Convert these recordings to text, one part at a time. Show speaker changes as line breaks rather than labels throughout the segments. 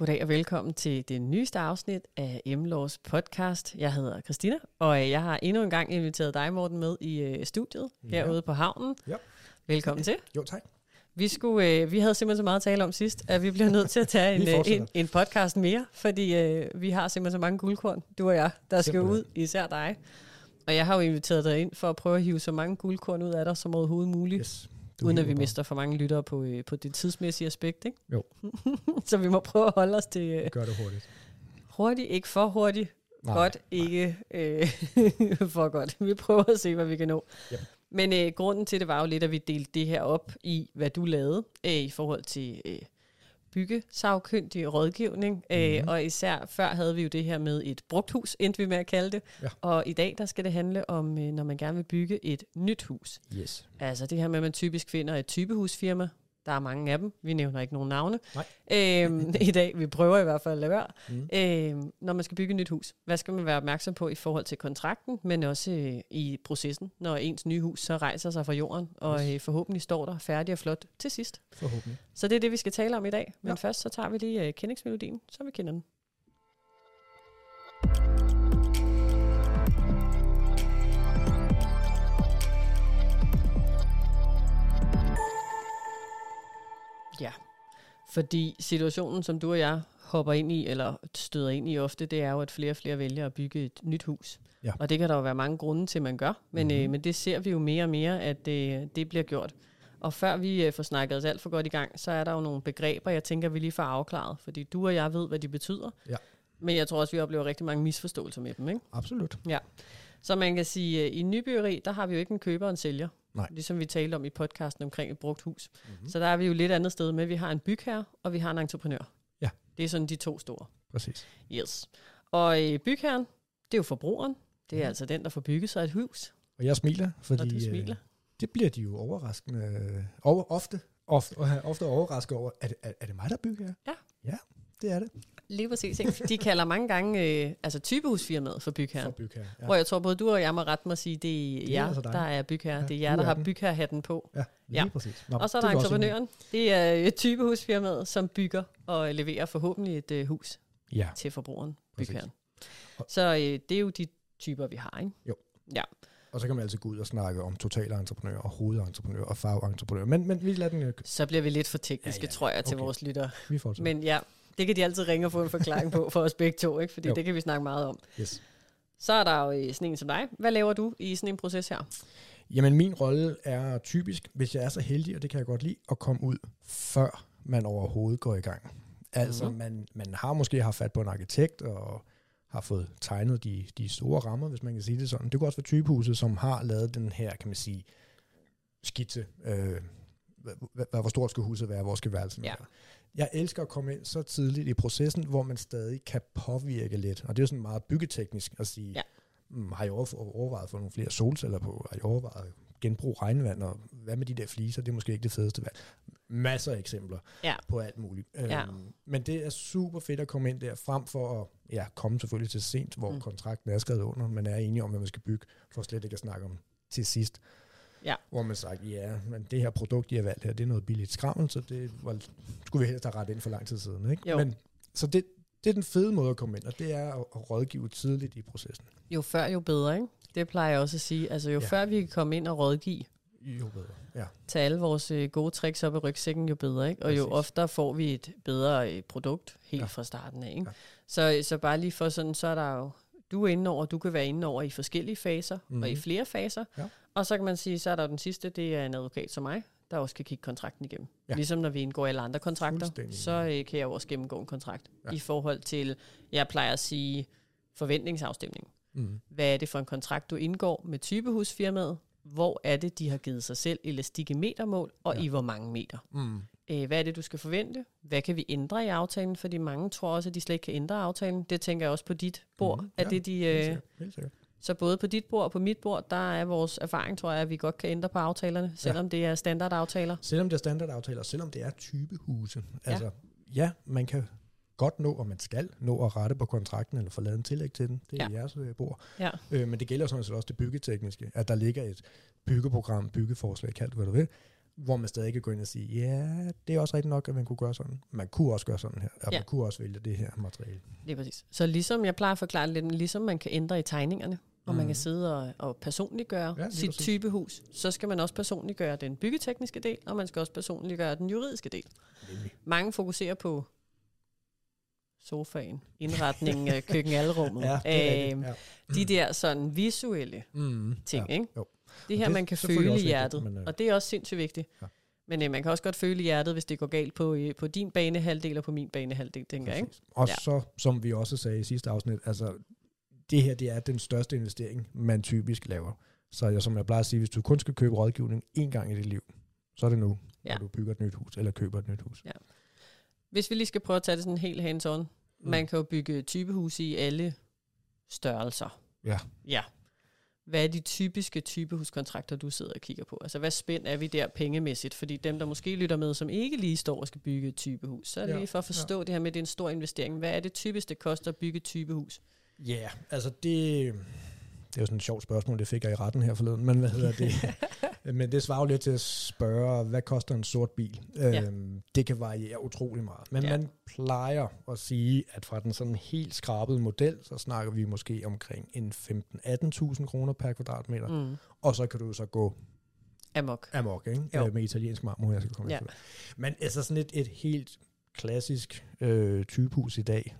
Goddag og velkommen til det nyeste afsnit af Emlås podcast. Jeg hedder Christina, og øh, jeg har endnu en gang inviteret dig, Morten, med i øh, studiet
Ja.
herude på havnen.
Ja.
Velkommen til.
Jo, tak.
Vi, skulle, øh, vi havde simpelthen så meget at tale om sidst, at vi bliver nødt til at tage en, øh, en, en podcast mere, fordi øh, vi har simpelthen så mange guldkorn, du og jeg, der skal ud,
Simpelthen.
især dig. Og jeg har jo inviteret dig ind for at prøve at hive så mange guldkorn ud af dig som overhovedet muligt.
Yes.
Uden at vi mister for mange lyttere på, øh, på det tidsmæssige aspekt, ikke?
Jo.
så vi må prøve at holde os til øh,
Gør det hurtigt.
hurtigt, ikke for hurtigt,
Nej,
godt, ikke øh, for godt. Vi prøver at se, hvad vi kan nå.
Yep.
Men øh, grunden til det var jo lidt, at vi delte det her op i, hvad du lavede øh, i forhold til øh, byggesagkyndig rådgivning. Øh,
Mhm.
og især før havde vi jo det her med et brugthus, endte vi med at kalde det.
Ja.
Og i dag der skal det handle om, øh, når man gerne vil bygge et nyt hus.
Yes.
Altså det her med, at man typisk finder et typehusfirma. Der er mange af dem. Vi nævner ikke nogen navne. Øhm, I dag. Vi prøver i hvert fald at lade være.
Mm.
Øhm, når man skal bygge et nyt hus, hvad skal man være opmærksom på i forhold til kontrakten, men også øh, i processen, når ens nye hus så rejser sig fra jorden, og øh, forhåbentlig står der færdig og flot til sidst.
Forhåbentlig.
Så det er det, vi skal tale om i dag. Men
Ja.
først så tager vi lige øh, kendingsmelodien, så vi kender den. Ja, fordi situationen, som du og jeg hopper ind i, eller støder ind i ofte, det er jo, at flere og flere vælger at bygge et nyt hus.
Ja.
Og det kan der jo være mange grunde til, man gør, men, mm-hmm. øh, men det ser vi jo mere og mere, at øh, det bliver gjort. Og før vi øh, får snakket os alt for godt i gang, så er der jo nogle begreber, jeg tænker, vi lige får afklaret, fordi du og jeg ved, hvad de betyder.
Ja.
Men jeg tror også, vi oplever rigtig mange misforståelser med dem, ikke?
Absolut.
Ja. Så man kan sige, at i nybyggeri, der har vi jo ikke en køber og en sælger.
Nej.
Ligesom vi talte om i podcasten omkring et brugt hus.
Mhm.
Mm-hmm. Så der er vi jo lidt andet sted med, vi har en bygherre, og vi har en entreprenør.
Ja.
Det er sådan de to store.
Præcis.
Yes. Og øh, bygherren, det er jo forbrugeren. Det er
Mhm.
altså den, der får bygget sig et hus.
Og jeg smiler, fordi
og du
øh,
smiler.
det bliver de jo overraskende. Øh, over, ofte, ofte, ofte overrasket over. Er det, er, er det mig, der bygger her?
Ja.
Ja, det er det.
Lige præcis. Ikke? De kalder mange gange øh, altså typehusfirmaet for
For
bygherren.
bygge her.
Ja. Hvor jeg tror, både du og jeg må rette mig at sige, det er
er
jer,
altså dig.
der er bygherre.
Ja,
det er jer, der
er
har bygherrehatten på.
Ja, lige
Ja.
præcis. Nå,
Og så er
det
der entreprenøren. Det er øh, typehusfirmaet, som bygger og leverer forhåbentlig et øh, hus
Ja,
til forbrugeren, bygherren. Så øh, det er jo de typer, vi har, ikke?
Jo.
Ja.
og så kan man altid gå ud og snakke om totalentreprenør og hovedentreprenør og fagentreprenør. Men, men vi lader den øh,
Så bliver vi lidt for tekniske,
ja,
ja. tror jeg, til
okay.
vores lyttere.
Vi fortsætter.
Men ja, det kan de altid ringe og få en forklaring på for os begge to, ikke? Fordi
Jo.
det kan vi snakke meget om.
Yes.
Så er der jo øh, sådan en som dig. Hvad laver du i sådan en proces her?
Jamen min rolle er typisk, hvis jeg er så heldig, og det kan jeg godt lide, at komme ud, før man overhovedet går i gang. Altså
Mhm.
mm-hmm. man, man har måske haft fat på en arkitekt, og har fået tegnet de, de store rammer, hvis man kan sige det sådan. Det kunne også være typehuset, som har lavet den her, kan man sige, skitse. Øh, hvad, hvad, hvor stort skal huset være, hvor skal værelsen
Ja.
være. Jeg elsker at komme ind så tidligt i processen, hvor man stadig kan påvirke lidt. Og det er jo sådan meget byggeteknisk at sige,
Ja.
mm, har I over- overvejet at få nogle flere solceller på? Har I overvejet at genbruge regnvand? Og hvad med de der fliser? Det er måske ikke det fedeste valg. Masser af eksempler
Ja.
på alt muligt.
Ja.
Øhm, men det er super fedt at komme ind der, frem for at ja, komme selvfølgelig til sent, hvor
Mm.
kontrakten er skrevet under. Man er enige om, hvad man skal bygge, for slet ikke at snakke om til sidst.
Ja.
Hvor man sagt, ja, men det her produkt, de har valgt her, det er noget billigt skrammel, så det var, skulle vi helst have ret ind for lang tid siden. Ikke?
Jo.
Men, så det, det er den fede måde at komme ind, og det er at, at rådgive tidligt i processen.
Jo før, jo bedre, ikke? Det plejer jeg også at sige. Altså jo ja. Før vi kan komme ind og rådgive,
Jo bedre. Ja,
tage alle vores øh, gode tricks op i rygsækken, jo bedre. Ikke? Og jo
Præcis.
oftere får vi et bedre øh, produkt helt. Ja. fra starten af. Ikke?
Ja.
Så, så bare lige for sådan, så er der jo, du er inde over, du kan være inde over i forskellige faser, mm-hmm. og i
Mhm.
flere faser.
Ja.
Og så kan man sige, så er der den sidste, det er en advokat som mig, der også kan kigge kontrakten igennem. Ja. Ligesom når vi indgår alle andre kontrakter, så øh, kan jeg jo også gennemgå en kontrakt. Ja. I forhold til, jeg plejer at sige, forventningsafstemning.
mm.
Hvad er det for en kontrakt, du indgår med typehusfirmaet? Hvor er det, de har givet sig selv elastik i metermål, og. Ja. i hvor mange meter?
Mm.
Øh, hvad er det, du skal forvente? Hvad kan vi ændre i aftalen? Fordi mange tror også, at de slet ikke kan ændre aftalen. Det tænker jeg også på dit bord. Mm,
Ja,
det de,
Helt
øh,
sikkert. Helt sikkert.
så både på dit bord og på mit bord, der er vores erfaring, tror jeg, at vi godt kan ændre på aftalerne, selvom det er standardaftaler.
Selvom det er standardaftaler, selvom det er typehuse. Altså, ja, man kan godt nå, og man skal nå at rette på kontrakten, eller få lavet en tillæg til den. Det er
Ja.
ja. jeres øh, bord.
Ja.
Øh, men det gælder sådan set også det byggetekniske, at der ligger et byggeprogram, byggeforslag, kald det hvad du vil, hvor man stadig kan gå ind og sige, ja, det er også rigtigt nok, at man kunne gøre sådan. Man kunne også gøre sådan her, og
Ja.
man kunne også vælge det her materiale.
Lige præcis. Så ligesom jeg plejer at forklare det lidt, ligesom man kan ændre i tegningerne, og man
Mhm.
kan sidde og, og personliggøre
Ja,
sit
præcis.
typehus, så skal man også personliggøre den byggetekniske del, og man skal også personliggøre den juridiske del.
Nemlig.
Mange fokuserer på sofaen, indretningen af køkkenalrummet,
Ja, det er rigtigt.
øhm,
Ja.
de der sådan visuelle
Mm,
ting,
ja.
ikke?
jo.
Det her,
det
man kan føle i
vigtigt,
hjertet,
men, øh,
og det er også sindssygt vigtigt.
Ja.
Men øh, man kan også godt føle i hjertet, hvis det går galt på, øh, på din banehalvdel og på min banehalvdel, tænker jeg, ikke?
Og
Ja.
så, som vi også sagde i sidste afsnit, altså, det her det er den største investering, man typisk laver. Så jeg, som jeg plejer at sige, hvis du kun skal købe rådgivning én gang i dit liv, så er det nu,
Ja.
når du bygger et nyt hus, eller køber et nyt hus.
Hvis vi lige skal prøve at tage det sådan helt hands-on. Mm. Man kan jo bygge typehus i alle størrelser.
Ja.
Ja. Hvad er de typiske typehuskontrakter, du sidder og kigger på? Altså, hvad spænd er vi der pengemæssigt? Fordi dem, der måske lytter med, som ikke lige står og skal bygge et typehus, så er det
Ja,
lige for at forstå ja. det her med, at det er en stor investering. Hvad er det typisk, det koster at bygge et typehus?
Ja, yeah, altså det, det er jo sådan et sjovt spørgsmål, det fik jeg i retten her forleden, men hvad hedder det? men det svarer jo lidt til at spørge, hvad koster en sort bil?
Ja.
Øhm, det kan variere utrolig meget, men
Ja.
man plejer at sige, at fra den sådan helt skrabede model, så snakker vi måske omkring en 15-18.000 kroner per kvadratmeter, mm. Og så kan du så gå
Amok.
amok, ikke?
Jo.
Øh, med italiensk marmor, jeg skal komme
Ja.
efter. Men altså sådan et, et helt klassisk øh, typehus i dag,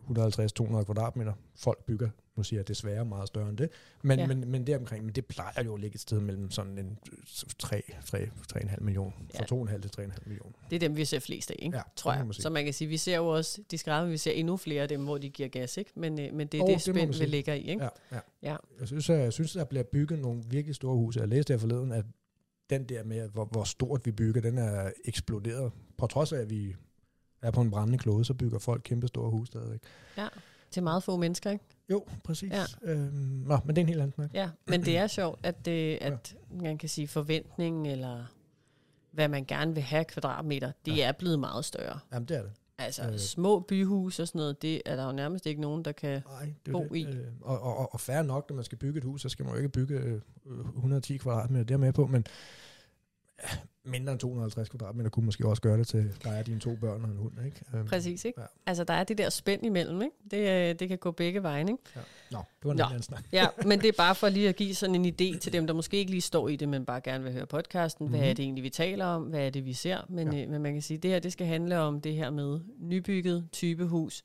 150-200 kvadratmeter, folk bygger, nu siger jeg desværre meget større end det, men,
Ja.
ja. men, men deromkring, men det plejer jo at ligge et sted mellem sådan en 3, 3, 3,5 millioner,
Ja.
fra 2,5 til 3,5 millioner.
Det er dem, vi ser flest af, ikke?
Ja,
tror jeg.
man.
Så man kan sige, vi ser jo også de skrabbe, vi ser endnu flere af dem, hvor de giver gas, ikke? Men, øh, men det er
Åh,
det
det
spænd, vi ligger i, ikke?
Ja, ja.
Ja.
Jeg synes, jeg, jeg synes, der bliver bygget nogle virkelig store huse. Jeg læste her forleden, at den der med, hvor, hvor stort vi bygger, den er eksploderet. På trods af, at vi er på en brændende klode, så bygger folk kæmpe store huse stadigvæk.
Til meget få mennesker, ikke?
Jo, præcis.
Ja.
Ja. Øhm, nå, men det er en helt anden snak.
Ja, men det er sjovt, at, det, at man kan sige forventningen, eller hvad man gerne vil have kvadratmeter, det er blevet meget større.
Jamen, det er det.
Altså
Øh.
små byhus og sådan noget, det er der jo nærmest ikke nogen, der kan...
Nej, det
Bo
det.
i.
Øh, og, og, og, færre nok, når man skal bygge et hus, så skal man jo ikke bygge øh, 110 kvadratmeter, det er med på, men ja, mindre end 250 kvadratmeter kunne måske også gøre det til dig og dine to børn og en hund, ikke? Øhm,
Præcis, ikke?
Ja.
Altså der er det der spænd imellem, ikke? Det, øh, det kan gå begge veje, ikke?
Ja. Nå, det var en
Nå.
anden snak.
Ja, men det er bare for lige at give sådan en idé til dem, der måske ikke lige står i det, men bare gerne vil høre podcasten. Hvad
Mhm.
er det egentlig, vi taler om? Hvad er det, vi ser? Men,
Ja.
øh, men man kan sige, at det her det skal handle om det her med nybygget typehus.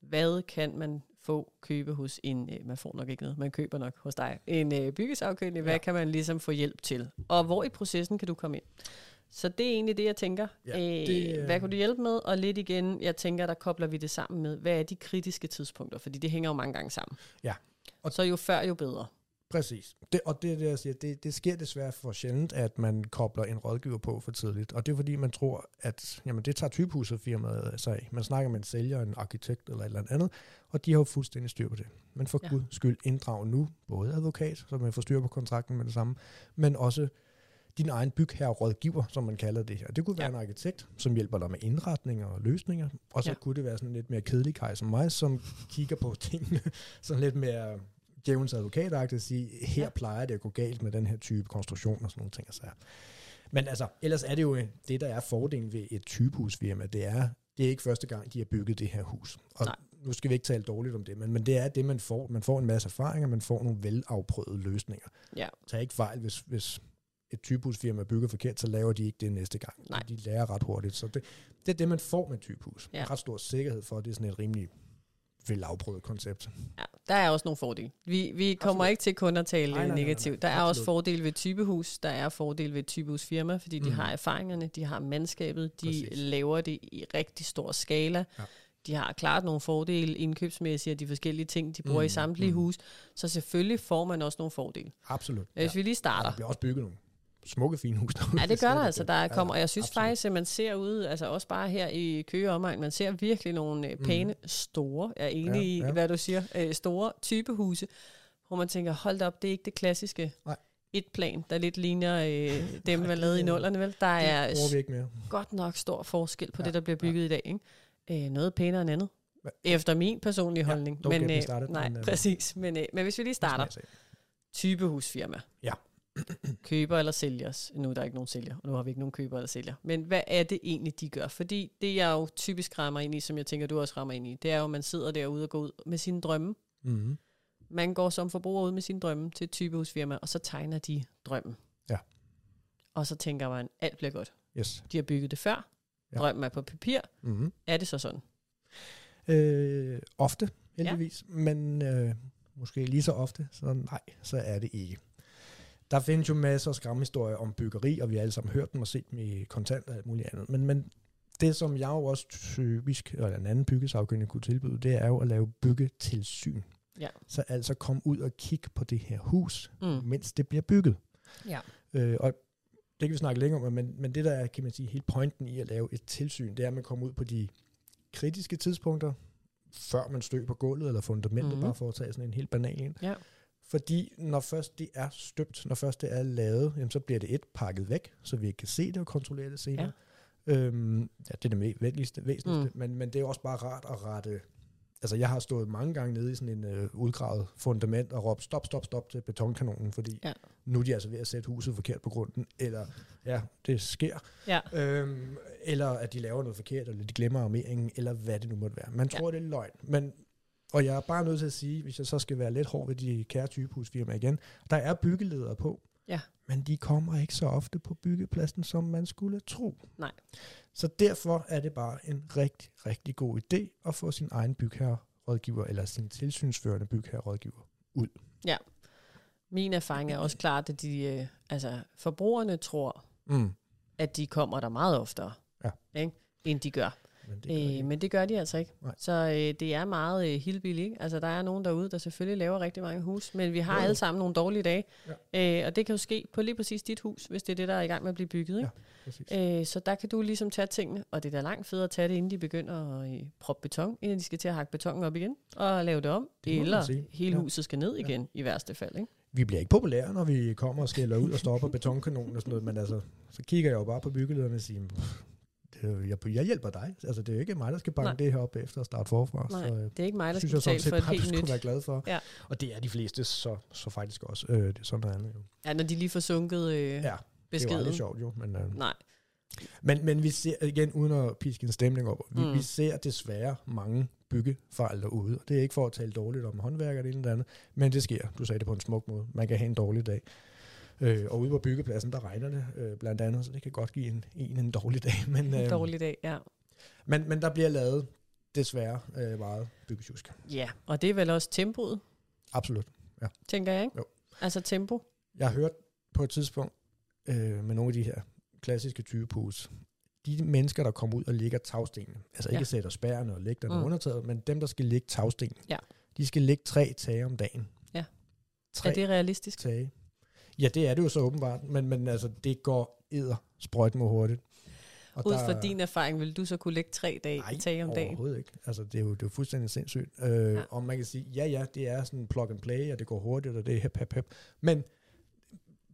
Hvad kan man få købe hos en, øh, man får nok ikke noget, man køber nok hos dig, en øh, byggesagkyndig. Hvad
Ja.
kan man ligesom få hjælp til? Og hvor i processen kan du komme ind? Så det er egentlig det, jeg tænker.
Ja,
øh,
det, øh,
Hvad kunne du hjælpe med? Og lidt igen, jeg tænker, der kobler vi det sammen med, hvad er de kritiske tidspunkter? Fordi det hænger jo mange gange sammen.
Ja.
Og så jo før, jo bedre.
Præcis. Det, og det er det, jeg siger, det, det sker desværre for sjældent, at man kobler en rådgiver på for tidligt. Og det er fordi, man tror, at jamen, det tager typehusfirmaet sig af. Man snakker med en sælger, en arkitekt eller et eller andet, og de har jo fuldstændig styr på det. Men for
Ja.
guds skyld inddrag nu både advokat, så man får styr på kontrakten med det samme, men også din egen bygherre-rådgiver, som man kalder det her. Det kunne være
Ja.
en arkitekt, som hjælper dig med indretninger og løsninger, og så
Ja.
kunne det være sådan lidt mere kedelig kaj som mig, som kigger på tingene sådan lidt mere djævelens advokatagtigt at sige, her
Ja.
plejer det at gå galt med den her type konstruktion og sådan nogle ting. Altså. Men altså, ellers er det jo øh, det, der er fordelen ved et typehusfirma, det er, det er ikke første gang, de har bygget det her hus. Og
Nej.
nu skal vi ikke tale dårligt om det, men, men det er det, man får. Man får en masse erfaringer, man får nogle velafprøvede løsninger.
Ja.
Tag ikke fejl, hvis, hvis et typehusfirma bygger forkert, så laver de ikke det næste gang.
Nej.
De lærer ret hurtigt. Så det, det er det, man får med et typehus.
Ja.
Ret stor sikkerhed for, at det er sådan et rimelig velafprøvet koncept.
Ja, der er også nogle fordele. Vi, vi kommer
Absolut.
ikke til kun at tale
Nej, nej, nej, nej,
negativt. Der er
absolut.
også fordele ved typehus, der er fordele ved typehusfirma, fordi de
Mhm.
har erfaringerne, de har mandskabet, de
Præcis.
laver det i rigtig stor skala.
Ja.
De har klart nogle fordele indkøbsmæssigt af de forskellige ting, de bruger i
Mhm,
samtlige
mhm.
hus. Så selvfølgelig får man også nogle fordele.
Absolut.
Hvis vi lige starter.
der bliver også bygget nogle smukke, fine hus derude.
Ja, det gør der altså. Der er
Ja,
kommer, og jeg synes
absolut.
faktisk, at man ser ude, altså også bare her i Køge omegn, man ser virkelig nogle øh, pæne, store, jeg er enig
Ja,
i,
ja.
hvad du siger, øh, store typehuse, hvor man tænker, hold da op, det er ikke det klassiske
Nej.
et plan, der lidt ligner øh, dem, man lavede i nullerne, vel? Der er
vi ikke mere.
godt nok stor forskel på
Ja,
det, der bliver bygget i dag, ikke? Øh, noget pænere end andet.
Hva?
Efter min personlige
Ja,
holdning.
don't get me
øh,
started,
nej,
men, øh,
præcis. Men, øh, men hvis vi lige starter. Typehusfirma.
Ja.
Køber eller sælgers, nu er der ikke nogen sælger, og nu har vi ikke nogen køber eller sælger, men hvad er det egentlig, de gør? Fordi det, jeg jo typisk rammer ind i, som jeg tænker, du også rammer ind i, det er jo, at man sidder derude og går ud med sine drømme.
Mm-hmm.
Man går som forbruger ud med sine drømme til et typehusfirma, og så tegner de drømmen.
Ja.
Og så tænker man, alt bliver godt.
Yes.
De har bygget det før.
Ja.
Drømmen er på papir.
Mm-hmm.
Er det så sådan?
Øh, ofte, heldigvis, ja. men øh, måske lige så ofte, så nej, så er det ikke. Der findes jo masser af skræmhistorier om byggeri, og vi har alle sammen hørt dem og set dem i kontanter og alt muligt andet. Men, men det, som jeg jo også typisk, eller en anden byggesagkyndig kunne tilbyde, det er jo at lave byggetilsyn.
Ja.
Så altså kom ud og kig på det her hus,
Mm.
mens det bliver bygget.
Ja.
Øh, og det kan vi snakke længere om, men, men det der er, kan man sige, helt pointen i at lave et tilsyn, det er, at man kommer ud på de kritiske tidspunkter, før man støber gulvet eller fundamentet, mm. bare for at tage sådan en helt banal en.
Ja.
Fordi når først det er støbt, når først det er lavet, jamen, så bliver det et pakket væk, så vi ikke kan se det og kontrollere det senere. Ja. Øhm, ja, det er det væsentligste, væsentligste mm. men, men det er også bare rart at rette. Altså, jeg har stået mange gange nede i sådan en øh, udgravet fundament og råbt stop, stop, stop til betonkanonen, fordi
Ja.
nu er de altså ved at sætte huset forkert på grunden, eller ja, det sker.
Ja.
Øhm, eller at de laver noget forkert, eller de glemmer armeringen, eller hvad det nu måtte være. Man
Ja.
tror, det er løgn, men og jeg er bare nødt til at sige, hvis jeg så skal være lidt hård ved de kære typehusfirmaer igen, der er byggeledere på,
Ja.
men de kommer ikke så ofte på byggepladsen, som man skulle tro.
Nej.
Så derfor er det bare en rigtig, rigtig god idé at få sin egen bygherrerådgiver, eller sin tilsynsførende bygherrerådgiver ud.
Min erfaring er også klart, at de, øh, altså, forbrugerne tror,
Mm.
at de kommer der meget oftere,
Ja.
ikke? end de gør.
Men det gør de
Øh, men det gør de altså ikke.
Nej.
Så øh, det er meget øh, hildbilligt. Ikke? Altså, der er nogen derude, der selvfølgelig laver rigtig mange hus, men vi har
jo.
alle sammen nogle dårlige dage. Ja. Øh, og det kan jo ske på lige præcis dit hus, hvis det er det, der er i gang med at blive bygget. Ikke?
Præcis.
Øh, så der kan du ligesom tage tingene, og det er da langt federe at tage det, inden de begynder at øh, proppe beton, inden de skal til at hakke betongen op igen og lave det om.
Det
eller hele
Ja.
huset skal ned igen, ja. i værste fald. Ikke?
Vi bliver ikke populære, når vi kommer og skælder ud og stopper betonkanonen og sådan noget, men altså, så kigger jeg jo bare på byggelederne og siger, "Pff, det er jo- jeg, jeg hjælper dig. Altså, det er jo ikke mig, der skal banke
Nej.
det her op efter at starte forfra.
Nej,
så, øh,
det er ikke mig, der
synes
skal betale for et helt nyt.
være glad for.
Ja.
Og det er de fleste så, så faktisk også. Øh, det er sådan noget andet jo.
Ja, når de lige får sunket øh,
Ja, det er jo
beskeden.
sjovt jo. Men, øh,
Nej,
men, men vi ser igen, uden at piske en stemning op, vi,
Mm.
vi ser desværre mange byggefejl derude. Og det er ikke for at tale dårligt om håndværker eller eller andet, men det sker. Du sagde det på en smuk måde. Man kan have en dårlig dag. Øh, og ude på byggepladsen, der regner det øh, blandt andet, så det kan godt give en, en, en dårlig dag. Men,
en
øh,
dårlig dag, ja.
men, men der bliver lavet desværre øh, meget byggesjusk.
Ja, og det er vel også tempoet,
Absolut.
tænker jeg, ikke?
Jo.
Altså tempo.
Jeg har hørt på et tidspunkt øh, med nogle af de her klassiske typehus, de mennesker, der kommer ud og ligger tagstenene, altså ikke
Ja.
sætter spærrene og lægger
Mm.
undertaget, men dem, der skal ligge tagsten,
Ja.
de skal ligge tre tage om dagen.
Ja.
Tre
Er det realistisk?
tage. Ja, det er det jo så åbenbart, men, men altså, det går edder sprøjt med hurtigt. Og
Ud fra din erfaring, vil du så kunne lægge tre dage
Nej,
i tage om dagen?
overhovedet ikke. Altså, det er jo, det er jo fuldstændig sindssygt. Øh,
Ja.
Og man kan sige, ja, ja, det er sådan plug and play, og det går hurtigt, og det er hep, hep, hep. Men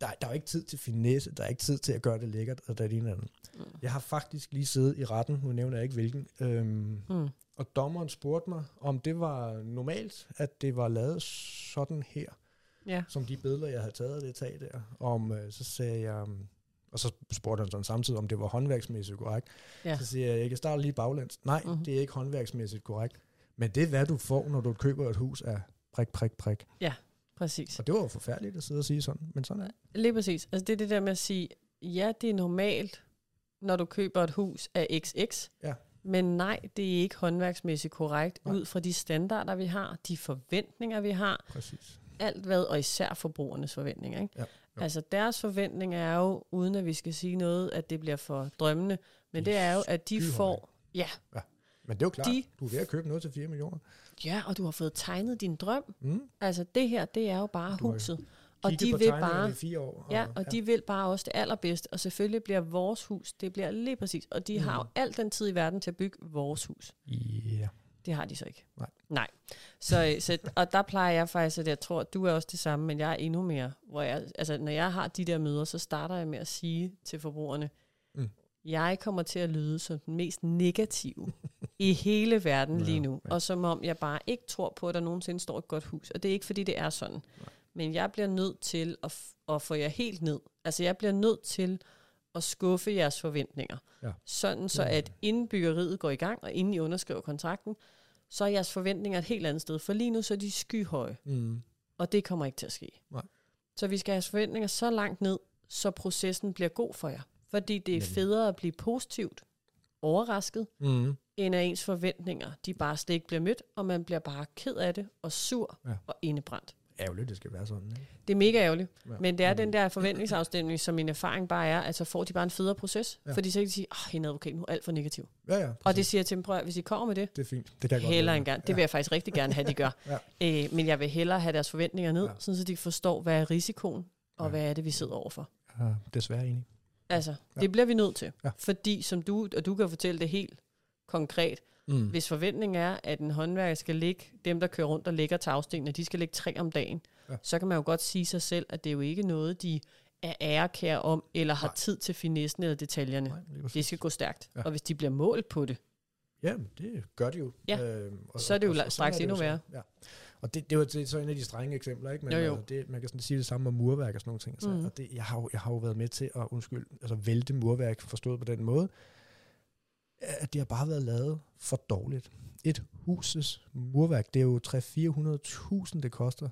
der, der er jo ikke tid til finesse, der er ikke tid til at gøre det lækkert, og det er det ene andet.
Mm.
Jeg har faktisk lige siddet i retten, nu nævner jeg ikke hvilken, øhm,
Mm.
og dommeren spurgte mig, om det var normalt, at det var lavet sådan her,
Ja.
som de billeder, jeg havde taget af det tag der. Om, øh, så sagde jeg, um, og så spurgte han sådan samtidig, om det var håndværksmæssigt korrekt.
Ja.
Så siger jeg, jeg kan starte lige baglæns. Nej,
Mhm.
mm-hmm. det er ikke håndværksmæssigt korrekt. Men det er, hvad du får, når du køber et hus af prik, prik, prik.
Præcis.
Og det var jo forfærdeligt at sidde og sige sådan, men sådan er det.
Lige præcis. Altså det er det der med at sige, ja, det er normalt, når du køber et hus af XX.
Ja.
Men nej, det er ikke håndværksmæssigt korrekt,
Nej.
ud fra de standarder, vi har, de forventninger, vi har,
Præcis.
Alt hvad, og især forbrugernes forventninger. Ikke?
Ja, jo.
Altså deres forventning er jo, uden at vi skal sige noget, at det bliver for drømmende, men
De
det er jo, at de får, ja,
Men det er jo klart,
De-
du er ved at købe noget til 4 millioner.
ja, og du har fået tegnet din drøm.
Mm.
Altså det her, det er jo bare
Du
huset. Og de vil bare,
i fire år.
ja, og de vil bare også det allerbedste. Og selvfølgelig bliver vores hus, det bliver lige præcis. Og de har jo
Mm.
al den tid i verden til at bygge vores hus.
Ja.
Det har de så ikke.
Nej.
Nej. Så, øh, så, og der plejer jeg faktisk, at jeg tror, at du er også det samme, men jeg er endnu mere. Hvor jeg, altså, når jeg har de der møder, så starter jeg med at sige til forbrugerne,
Mm.
jeg kommer til at lyde som den mest negative i hele verden
Ja,
lige nu.
ja.
Og som om jeg bare ikke tror på, at der nogensinde står et godt hus. Og det er ikke, fordi det er sådan. Men jeg bliver nødt til at, at få jer helt ned. Altså jeg bliver nødt til at skuffe jeres forventninger.
Ja.
Sådan så, at inden byggeriet går i gang, og inden I underskriver kontrakten, så er jeres forventninger et helt andet sted. For lige nu så er de skyhøje,
Mm.
og det kommer ikke til at ske.
Nej.
Så vi skal have jeres forventninger så langt ned, så processen bliver god for jer. Fordi det er federe at blive positivt overrasket,
Mm.
end at ens forventninger, de bare slet ikke bliver mødt, og man bliver bare ked af det, og sur
ja.
og indebrændt.
Ærgerligt, det skal være sådan. Ikke?
Det er mega ærgerligt,
Ja.
men det er den der forventningsafstemning, som min erfaring bare er, at så får de bare en federe proces,
Ja.
fordi så kan de sige, åh, hende advokat nu er alt for negativ.
Ja, ja.
Og det
præcis.
siger jeg til dem, prøv at, hvis I kommer med det,
det er fint. Det kan jeg godt
heller
lide.
en gang. Det vil jeg faktisk rigtig gerne have, de gør.
Ja.
øh, men jeg vil hellere have deres forventninger ned,
Ja.
sådan så de forstår, hvad er risikoen, og
Ja.
hvad er det, vi sidder overfor.
Ja, desværre enig.
Altså,
ja.
det bliver vi nødt til.
Ja.
Fordi, som du, og du kan fortælle det helt konkret,
Mm.
Hvis forventningen er, at en håndværker skal ligge, dem der kører rundt og lægger tagstenene, de skal lægge tre om dagen,
Ja.
så kan man jo godt sige sig selv, at det er jo ikke noget, de er ærekær om, eller har
Nej.
tid til finessen eller detaljerne.
Nej.
Det skal gå stærkt.
Ja.
Og hvis de bliver målt på det,
Ja, det gør de jo.
Ja.
Øhm,
Så er det jo
sådan
straks
er det
endnu værre.
Ja. Og det, det var det, er så en af de strenge eksempler, ikke? Men
Jo, jo.
Altså, det, man kan sådan sige det samme om murværk og sådan nogle ting. Så,
Mhm.
Og det, jeg, har jo, jeg har jo været med til at, undskyld, altså vælte murværk forstået på den måde, at det har bare været lavet for dårligt. Et huses murværk, det er jo 300-400.000, det koster.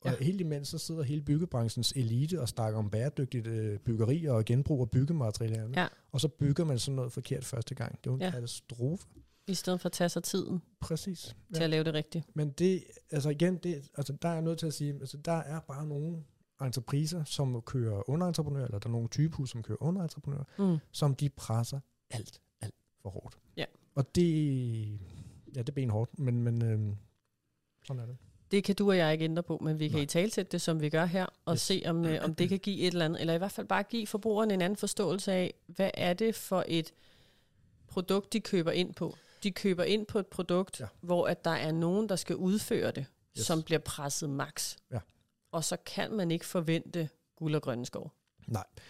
Og
Ja.
helt imens så sidder hele byggebranchens elite og snakker om bæredygtigt øh, byggeri og genbrug af byggematerialerne.
Ja.
Og så bygger man sådan noget forkert første gang. Det er jo en
Ja.
katastrofe.
i stedet for at tage sig tiden
Præcis.
ja. til at lave det rigtigt.
Men det, altså igen, det, altså der er jeg nødt til at sige, altså der er bare nogle entrepriser, som kører underentreprenør, eller der er nogle typehus, som kører underentreprenør,
Mm.
som de presser alt for hårdt.
Ja.
Og det, ja, det er benhårdt, men, men øhm, sådan er det.
Det kan du og jeg ikke ændre på, men vi kan
Nej.
i talsætte det, som vi gør her, og
Yes.
se, om, øh, om det kan give et eller andet, eller i hvert fald bare give forbrugeren en anden forståelse af, hvad er det for et produkt, de køber ind på. De køber ind på et produkt,
Ja.
hvor at der er nogen, der skal udføre det,
Yes.
som bliver presset max.
Ja.
Og så kan man ikke forvente guld og grønne skov.
Nej, øh,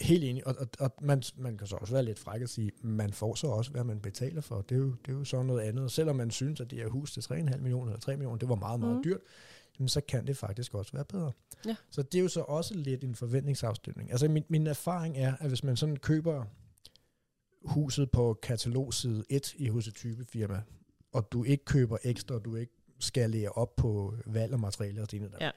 helt enig. Og, og, og man, man kan så også være lidt fræk at sige, man får så også, hvad man betaler for. Det er jo, det er jo så noget andet. Selvom man synes, at det her hus til 3,5 millioner eller 3 millioner, det var meget, meget
Mhm.
dyrt, jamen, så kan det faktisk også være bedre.
Ja.
Så det er jo så også lidt en forventningsafstemning. Altså min, min erfaring er, at hvis man sådan køber huset på katalogside 1 i hos et typefirma, og du ikke køber ekstra, og du ikke skalerer op på valg og materialer og det andet,
Ja.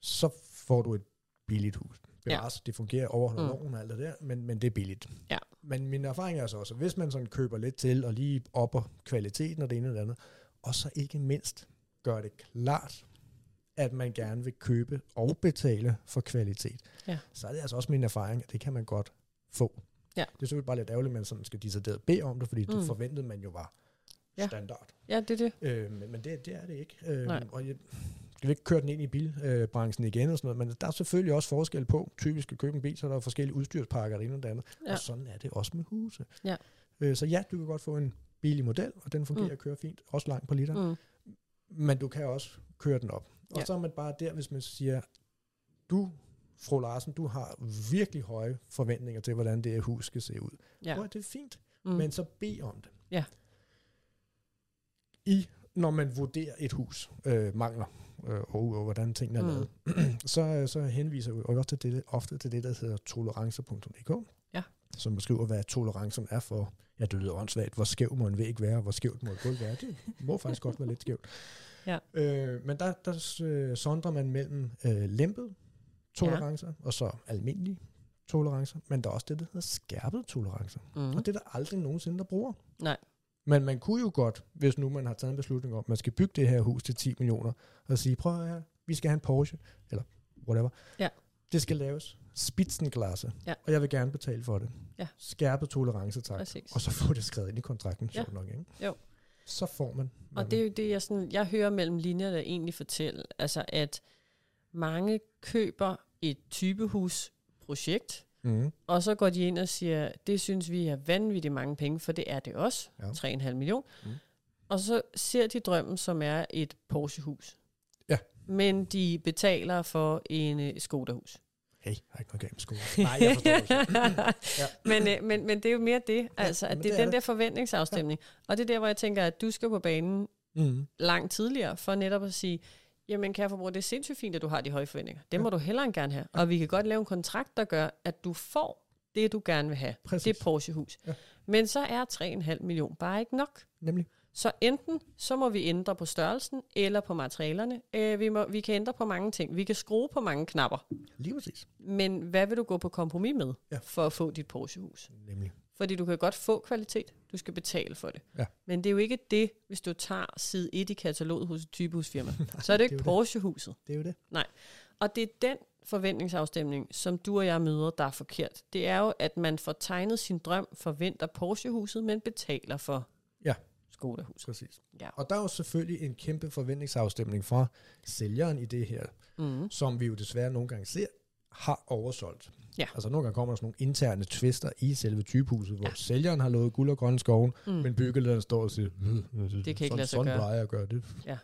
så får du et billigt hus.
Ja.
Bevares, det fungerer over
Mm.
loven og alt det der, men, men det er billigt.
Ja.
Men min erfaring er så også, at hvis man sådan køber lidt til, og lige opper kvaliteten og det ene og det andet, og så ikke mindst gør det klart, at man gerne vil købe og betale for kvalitet,
Ja.
så er det altså også min erfaring, at det kan man godt få.
Ja.
Det er selvfølgelig bare lidt ærgerligt, at man sådan skal decideret bede om det, fordi mm. det forventede man jo var
Ja.
standard.
Ja, det er det.
Øh, men, men det, det er det ikke. Øh,
Nej.
og jeg skal vi ikke køre den ind i bilbranchen igen og sådan noget, men der er selvfølgelig også forskel på. Typisk at købe en bil, så er der forskellige udstyrspakker, det ene og det andet. Ja. Og sådan er det også med huse.
Ja.
Øh, så ja, du kan godt få en billig model, og den fungerer
Mm.
og kører fint, også langt på liter.
Mm.
Men du kan også køre den op. Og
Ja.
så er man bare der, hvis man siger, du, fru Larsen, du har virkelig høje forventninger til, hvordan det her hus skal se ud.
Ja.
Ja. det er fint,
mm.
men så bed om det.
Ja.
I, når man vurderer et hus, øh, mangler, øh, og, og hvordan tingene er
Mm.
lavet, så, så henviser vi også til det, ofte til det, der hedder tolerancer.dk,
Ja.
som beskriver, hvad tolerancen er for, ja, det lyder åndssvagt, hvor skæv må en væg være, hvor skævt må et gulv være. Det må faktisk godt være lidt skævt.
Ja.
Øh, men der, der øh, sondrer man mellem øh, lempet tolerancer, ja. og så almindelige tolerancer, men der er også det, der hedder skærpet tolerancer.
Mm.
Og det er der aldrig nogensinde, der bruger.
Nej.
Men man kunne jo godt, hvis nu man har taget en beslutning om, at man skal bygge det her hus til 10 millioner, og sige, prøv at høre, vi skal have en Porsche, eller whatever.
Ja.
Det skal laves spitzenklasse,
Ja.
og jeg vil gerne betale for det.
Ja.
Skærpet tolerance, tak.
Præcis.
Og så få det skrevet ind i kontrakten,
Ja.
nok, ikke?
Jo.
Så får man.
Og det er jo det, jeg, sådan, jeg hører mellem linjerne egentlig fortælle, altså at mange køber et typehusprojekt,
Mm.
og så går de ind og siger, det synes vi er vanvittigt mange penge, for det er det også,
Ja.
3,5 million.
Mm.
Og så ser de drømmen, som er et Porsche-hus.
Ja.
Men de betaler for en uh, Skoda-hus.
Hey, jeg har ikke noget galt med skole. Nej, jeg forstår det. Ja.
men, øh, men, men det er jo mere det, altså, at det er
det er
den
det.
der forventningsafstemning. Og det er der, hvor jeg tænker, at du skal på banen
Mm.
langt tidligere, for netop at sige, jamen kære forbruger, det er sindssygt fint, at du har de høje forventninger. Det ja. må du hellere end gerne have. Og vi kan godt lave en kontrakt, der gør, at du får det, du gerne vil have.
Præcis.
Det Porsche-hus.
Ja.
Men så er 3,5 million bare ikke nok.
Nemlig.
Så enten så må vi ændre på størrelsen eller på materialerne. Øh, vi, må, vi kan ændre på mange ting. Vi kan skrue på mange knapper.
Lige præcis.
Men hvad vil du gå på kompromis med
Ja.
for at få dit Porsche-hus?
Nemlig.
Fordi du kan godt få kvalitet, du skal betale for det.
Ja.
Men det er jo ikke det, hvis du tager side 1 i kataloget hos et typehusfirma. så er det jo
det er
ikke Porsche-huset.
Det er jo det.
Og det er den forventningsafstemning, som du og jeg møder, der er forkert. Det er jo, at man får tegnet sin drøm, forventer Porsche-huset, men betaler for
Ja.
Skoda-huset.
Præcis.
Ja.
Og der er jo selvfølgelig en kæmpe forventningsafstemning fra sælgeren i det her,
Mm.
som vi jo desværre nogle gange ser, har oversolgt.
Ja.
Altså nogle gange kommer der sådan nogle interne tvister i selve typehuset, hvor
Ja.
sælgeren har lovet guld og grønne skoven,
Mm.
men byggelederen står og siger, "Øh, øh,
Det kan ikke
sådan,
lade sig
sådan
gøre."
plejer at gøre det.
Ja.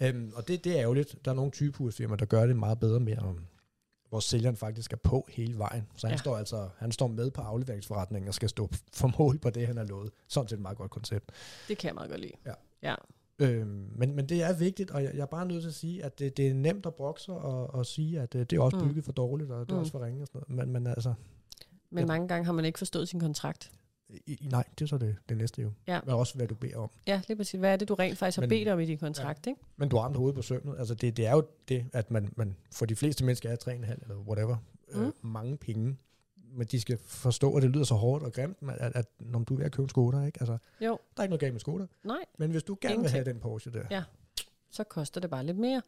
Øhm, og det, det er ærgerligt. Der er nogle typehusfirmaer, der gør det meget bedre med, om, hvor sælgeren faktisk er på hele vejen. Så han,
Ja.
står altså han står med på afleveringsforretningen og skal stå for mål på det, han har lovet. Sådan set et meget godt koncept.
Det kan jeg meget godt lide.
Ja.
ja.
Øhm, men, men det er vigtigt, og jeg, jeg er bare nødt til at sige, at det, det er nemt at brokse og, og sige, at det, det er også
Mm.
bygget for dårligt, og det er
Mm.
også for ringe og sådan noget. Men, men altså,
Men
Ja.
mange gange har man ikke forstået sin kontrakt.
i, nej, det er så det, det næste jo.
Ja.
Men også, hvad du beder om.
Ja, lige præcis. Hvad er det, du rent faktisk har
Men-
bedt om i din kontrakt, ikke?
Men du har ramt hovedet på sømmet. Altså, det, det er jo det, at man, man for de fleste mennesker er 3,5 eller whatever, mm. øh, mange penge. Men de skal forstå, at det lyder så hårdt og grimt, at, at, at når du er ved at købe en Skoda, ikke? Altså,
Jo.
der er ikke noget galt med Skoda.
Nej,
Men hvis du gerne vil
Ingenting.
have den Porsche der,
Ja. så koster det bare lidt mere.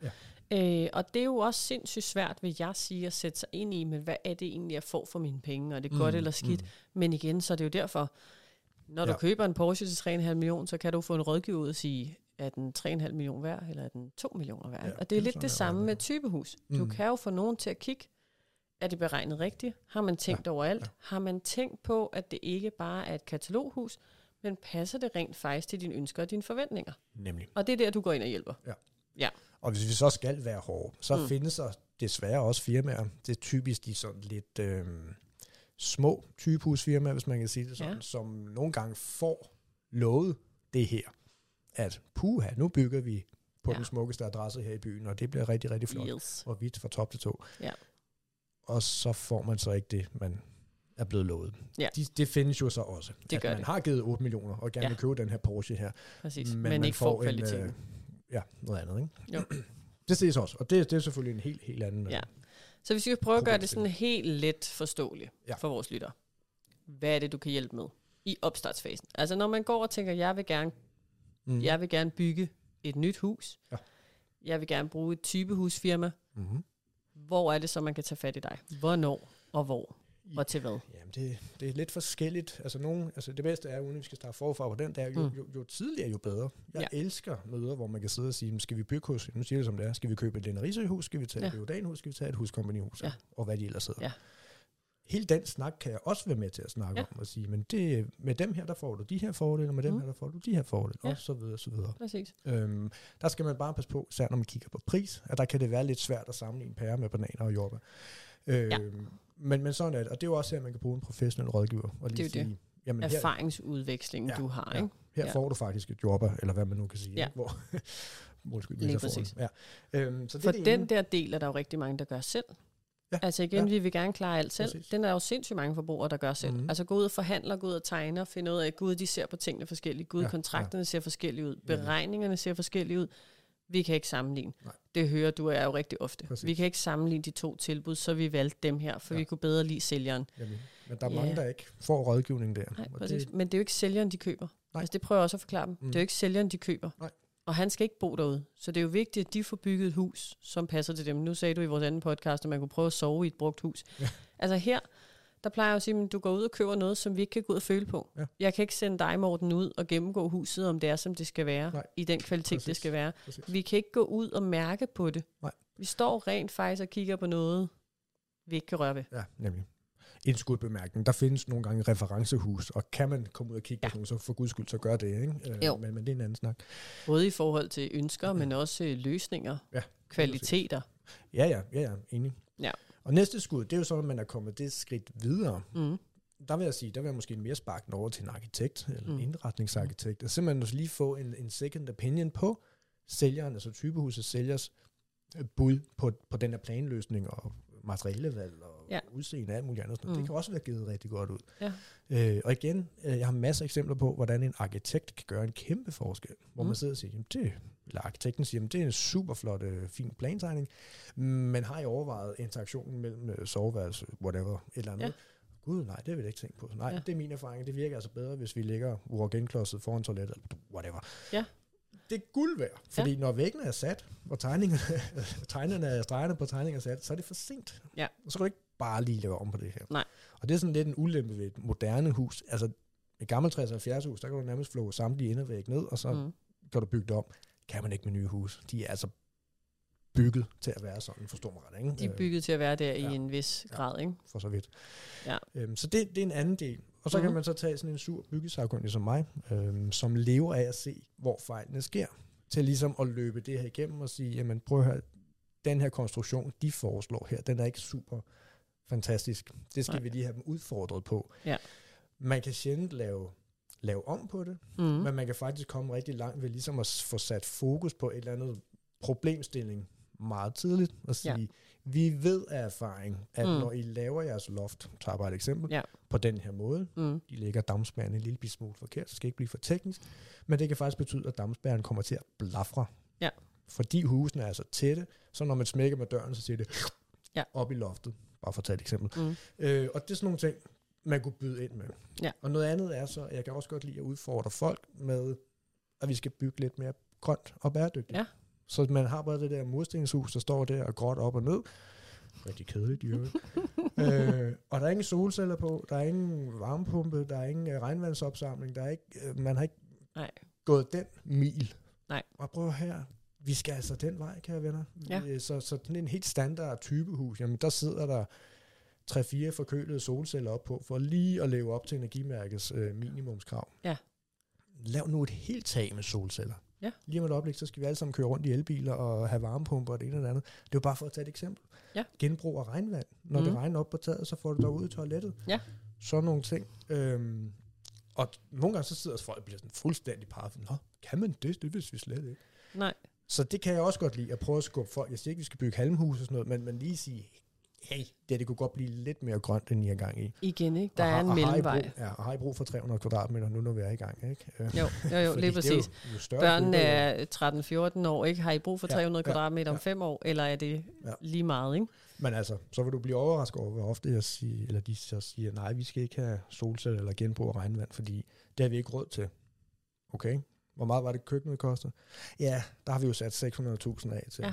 Ja.
Øh, og det er jo også sindssygt svært, vil jeg sige, at sætte sig ind i, men hvad er det egentlig, jeg får for mine penge, og er det mm, godt eller skidt? Mm. Men igen, så er det jo derfor, når du
Ja.
køber en Porsche til 3,5 millioner, så kan du få en rådgiver ud og sige, er den 3,5 millioner værd, eller er den 2 millioner værd?
Ja,
og det er lidt det samme med typehus. Du
Mm.
kan jo få nogen til at kigge, er det beregnet rigtigt? Har man tænkt ja. over alt?
ja.
Har man tænkt på, at det ikke bare er et kataloghus, men passer det rent faktisk til dine ønsker og dine forventninger?
nemlig.
Og det er der, du går ind og hjælper.
Og hvis vi så skal være hårde, så
Mm.
findes der desværre også firmaer. Det er typisk de sådan lidt øh, små typehusfirmaer, hvis man kan sige det sådan,
Ja.
ja. som nogle gange får lovet det her. At puha, nu bygger vi på
Ja.
ja. den smukkeste adresse her i byen, og det bliver rigtig, rigtig flot.
Yes.
Og hvidt fra top til to.
Ja.
Og så får man så ikke det, man er blevet lovet.
Ja.
De, det findes jo så også.
Det
at
gør
man
det.
har givet 8 millioner og gerne
Ja.
vil købe den her Porsche her.
Præcis. Men,
Men man
ikke
får
får
en,
kvaliteten.
øh, Ja, noget andet, ikke?
Jo.
Det ses også, og det, det er selvfølgelig en helt, helt anden... øh,
Ja. Så hvis vi skal prøve at gøre det sådan helt let forståeligt. Ja. for vores lytter. Hvad er det, du kan hjælpe med i opstartsfasen? Altså når man går og tænker, jeg vil gerne,
Mm.
jeg vil gerne bygge et nyt hus.
Ja.
Jeg vil gerne bruge et typehusfirma.
Mm-hmm.
Hvor er det så, man kan tage fat i dig? Hvornår og hvor? Og til hvad?
Jamen, det, det er lidt forskelligt. Altså, nogen, altså det bedste er, uden vi skal starte forfra på den, der, jo,
Mm.
jo, jo tidligere, jo bedre. Jeg
Ja.
elsker møder, hvor man kan sidde og sige, "Men skal vi bygge hos, nu siger det som det er, skal vi købe et lænderisehus, skal vi tage
Ja.
et Riordanhus, skal vi tage et huskompagniehus,
Ja.
og hvad de ellers hedder.
Ja.
Hele den snak kan jeg også være med til at snakke
Ja.
om og sige, men det, med dem her, der får du de her fordele, og med dem
Mm.
her, der får du de her fordele,
Ja.
og så videre, og så videre.
Præcis.
Øhm, der skal man bare passe på, især når man kigger på pris, at der kan det være lidt svært at sammenligne pærer med bananer og jordbær. Øhm,
Ja.
men, men sådan er det, og det er jo også her, man kan bruge en professionel rådgiver. Og lige
Det er jo
sige, Jamen, her,
Erfaringsudvekslingen,
Ja,
du har,
ja.
ikke?
her
Ja.
får du faktisk et jordbær, eller hvad man nu kan sige.
Ja.
Hvor, undskyld,
Lige præcis.
Ja. Øhm, så det
For
det
den
ene.
der del er der jo rigtig mange, der gør selv.
Ja,
Altså igen,
ja.
vi vil gerne klare alt selv.
Præcis.
Den er jo sindssygt mange forbrugere, der gør selv.
Mhm.
Altså gå ud og forhandler, gå ud og tegner, finde ud af, gud, de ser på tingene forskelligt. Gud,
Ja,
kontrakterne ser forskellige ud. Beregningerne ser forskellige ud. Vi kan ikke sammenligne.
Nej.
Det hører du er jo rigtig ofte.
Præcis.
Vi kan ikke sammenligne de to tilbud, så vi valgte dem her, for
Ja.
vi kunne bedre lide sælgeren.
Jamen, men der er
Ja.
mange, der ikke får rådgivning der.
Nej, præcis.
det,
Men det er jo ikke sælgeren, de køber.
Nej.
Altså, det prøver jeg også at forklare dem.
Mm.
Det er jo ikke sælgeren, de køber.
Nej.
Og han skal ikke bo derude. Så det er jo vigtigt, at de får bygget et hus, som passer til dem. Nu sagde du i vores anden podcast, at man kunne prøve at sove i et brugt hus.
Ja.
Altså her, der plejer jeg at sige, at du går ud og køber noget, som vi ikke kan gå ud og føle på.
Ja.
Jeg kan ikke sende dig, Morten, ud og gennemgå huset, om det er, som det skal være.
Nej.
I den kvalitet, det
Præcis.
skal være.
præcis.
Vi kan ikke gå ud og mærke på det.
Nej.
Vi står rent faktisk og kigger på noget, vi ikke kan røre ved.
Ja, nemlig. En skudbemærkning. Der findes nogle gange referencehus, og kan man komme ud og kigge
Ja.
ja. på sådan, så for guds skyld, så gør det, ikke? Øh,
Jo.
Men, men det er en anden snak.
Både i forhold til ønsker, men også øh, løsninger,
Ja,
kvaliteter.
Ja, ja, ja, ja, enig.
Ja.
Og næste skud, det er jo sådan, at man er kommet det skridt videre.
Mm.
Der vil jeg sige, der vil jeg måske mere sparke den over til en arkitekt, eller
Mm.
en indretningsarkitekt, og simpelthen også lige få en, en second opinion på sælgeren, altså typehusets sælgers bud på, på den her planløsning og materialevalg og
Ja.
udseende og alt muligt andet. Mm. Det kan også være givet rigtig godt ud.
Ja.
Øh, og igen, øh, jeg har masser af eksempler på, hvordan en arkitekt kan gøre en kæmpe forskel. Hvor
Mm.
man sidder og siger, jamen det, eller arkitekten siger, jamen det er en super flot, øh, fin plantegning, men har I overvejet interaktionen mellem øh, soveværelse, whatever, et eller andet?
Ja.
Gud, nej, det har vi da ikke tænkt på. Nej, ja. Det er min erfaring. Det virker altså bedre, hvis vi lægger walk-in-klodset foran toilettet, eller whatever.
Ja.
Det er guld værd, fordi ja. når væggene er sat, og tegningerne, tegnerne er stregerne på tegningen er sat, så er det for sent.
Ja.
Og så kan du ikke bare lige lave om på det her.
Nej.
Og det er sådan lidt en ulempe ved et moderne hus. Altså, et gammelt 60-70 hus, der kan du nærmest flå samtlige indervæg ned, og så mm. Kan du bygge det om. Kan man ikke med nye hus. De er altså bygget til at være sådan, forstår mig ret, ikke?
De er bygget til at være der i
ja.
en vis grad, ikke?
for så vidt.
Ja.
Øhm, så det, det er en anden del. Og så mm-hmm. kan
Mhm.
man så tage sådan en sur byggesagkundig som mig, øhm, som lever af at se, hvor fejlene sker, til ligesom at løbe det her igennem og sige, jamen prøv at høre, den her konstruktion, de foreslår her, den er ikke super fantastisk. Det skal
Nej.
vi lige have dem udfordret på.
Ja.
Man kan sjældent lave, lave om på det,
Mm.
men man kan faktisk komme rigtig langt ved ligesom at få sat fokus på et eller andet problemstilling meget tidligt og sige, ja. Vi ved af erfaring, at mm. Når I laver jeres loft, tager bare et eksempel,
Ja.
på den her måde,
Mm.
de lægger dammspærren en lille smule forkert, så skal ikke blive for teknisk, men det kan faktisk betyde, at dammspærren kommer til at blafre.
Ja.
Fordi husene er så tætte, så når man smækker med døren, så siger det
Ja.
op i loftet, bare for at tage et eksempel.
Mm.
Øh, og det er sådan nogle ting, man kunne byde ind med.
Ja.
Og noget andet er så, at jeg kan også godt lide at udfordre folk med, at vi skal bygge lidt mere grønt og bæredygtigt.
Ja.
Så man har bare det der murstenshus, der står der og gråt op og ned. Rigtig kedeligt, øvrigt. øh, og der er ingen solceller på, der er ingen varmepumpe, der er ingen øh, regnvandsopsamling, der er ikke, øh, man har ikke
Nej.
gået den mil.
Nej.
Og prøv her, vi skal altså den vej, kære venner.
Ja.
Øh, Så, så sådan en helt standard typehus, jamen der sidder der 3-4 forkølede solceller op på, for lige at leve op til energimærkets øh, minimumskrav.
Ja.
Lav nu et helt tag med solceller.
Ja.
Lige om et øjeblik, så skal vi alle sammen køre rundt i elbiler og have varmepumper og det ene og det andet. Det er jo bare for at tage et eksempel.
Ja.
Genbrug af regnvand. Når mm. det
Mhm.
regner op på taget, så får du dig ud i toilettet.
Ja.
Sådan nogle ting. Øhm, og nogle gange så sidder folk og bliver sådan fuldstændig parret. Nå, kan man det? Det vidste vi slet ikke.
Nej.
Så det kan jeg også godt lide, at prøve at skubbe folk. Jeg siger ikke, vi skal bygge halmhus og sådan noget, men, men lige sige, hey, det, det kunne godt blive lidt mere grønt, end I er gang i.
Igen, ikke? Der
og
er
har-
en
og har
mellemvej.
brug- Ja, og har I brug for 300 kvadratmeter nu, når vi er i gang, ikke? Øh,
Jo, jo, jo lige
er
præcis.
Jo, jo
Børnene er 13-14 år, ikke? Har I brug for
Ja,
300
ja,
kvadratmeter om
ja.
fem år, eller er det
Ja.
lige meget, ikke?
Men altså, så vil du blive overrasket over, hvor ofte jeg siger, eller de så siger, nej, vi skal ikke have solceller eller genbrug af regnvand, fordi det har vi ikke råd til. Okay? Hvor meget var det køkkenet kostede? Ja, der har vi jo sat 600.000 af til
Ja.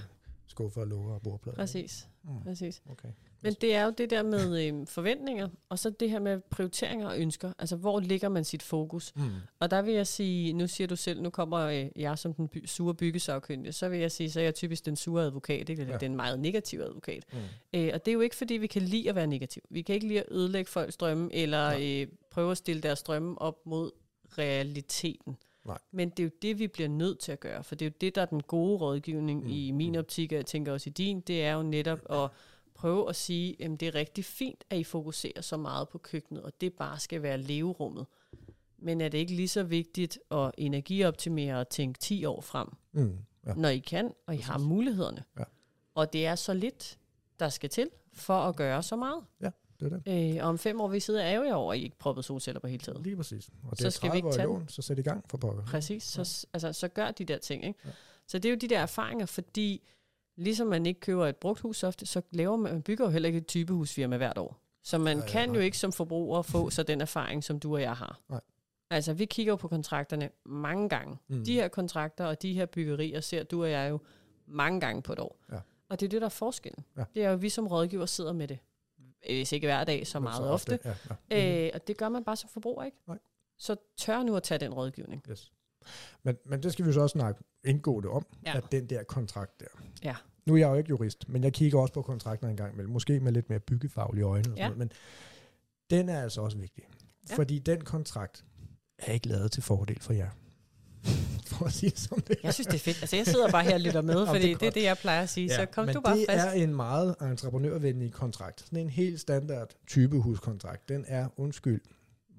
Ja. skuffer, låger og bordplader.
Præcis,
Mm,
præcis.
okay.
Men det er jo det der med øh, forventninger, og så det her med prioriteringer og ønsker. Altså, hvor ligger man sit fokus?
Mm.
Og der vil jeg sige, nu siger du selv, nu kommer øh, jeg som den by, sure byggesagkyndige, så vil jeg sige, så er jeg typisk den sure advokat, ikke? eller
Ja.
ja. den meget negative advokat.
Mm.
Øh, og det er jo ikke, fordi vi kan lide at være negativ. Vi kan ikke lide at ødelægge folks drømme, eller øh, prøve at stille deres drømme op mod realiteten.
Nej.
Men det er jo det, vi bliver nødt til at gøre, for det er jo det, der er den gode rådgivning
Mm,
i min
mm.
optik, og jeg tænker også i din, det er jo netop at prøve at sige, at det er rigtig fint, at I fokuserer så meget på køkkenet, og det bare skal være leverummet. Men er det ikke lige så vigtigt at energioptimere og tænke 10 år frem,
Mm. Ja.
når I kan, og I har
Præcis.
mulighederne?
Ja.
Og det er så lidt, der skal til for at gøre så meget.
Det er det.
Øh, og om fem år vil I sidde og ærge jer over, at I ikke proppede solceller på hele tiden.
Lige præcis. Og det
Så
er
skal vi
30
ikke
år i
tage
lån, så sæt i gang for pokker.
Præcis, så, s- altså, så gør de der ting. Ikke?
Ja.
Så det er jo de der erfaringer, fordi ligesom man ikke køber et brugt hus ofte, så laver man, man bygger jo heller ikke et typehusfirma hvert år. Så man
Nej,
kan
nej.
jo ikke som forbruger få så den erfaring, som du og jeg har.
Nej.
Altså, vi kigger jo på kontrakterne mange gange.
Mm.
De her kontrakter og de her byggerier ser du og jeg jo mange gange på et år.
Ja.
Og det er det, der er forskellen.
Ja.
Det er jo, at vi som rådgiver sidder med det. Hvis ikke hver dag, så meget ofte.
Ja, ja.
Øh, og det gør man bare som forbruger, ikke?
Nej.
Så tør nu at tage den rådgivning.
Yes. Men, men det skal vi så også snakke indgående om,
ja.
at den der kontrakt der.
Ja.
Nu er jeg jo ikke jurist, men jeg kigger også på kontrakter en gang imellem. Måske med lidt mere byggefaglige øjne. Og sådan
Ja.
noget, men den er altså også vigtig.
Ja.
Fordi den kontrakt er ikke lavet til fordel for jer. For at sige det som det
Jeg synes, det er fedt. Altså, jeg sidder bare her og lytter med, fordi
det er
det, det er det, jeg plejer at sige. Ja, så kom
men
du bare
det
frisk.
er en meget entreprenørvenlig kontrakt. Sådan en helt standard typehuskontrakt. Den er, undskyld,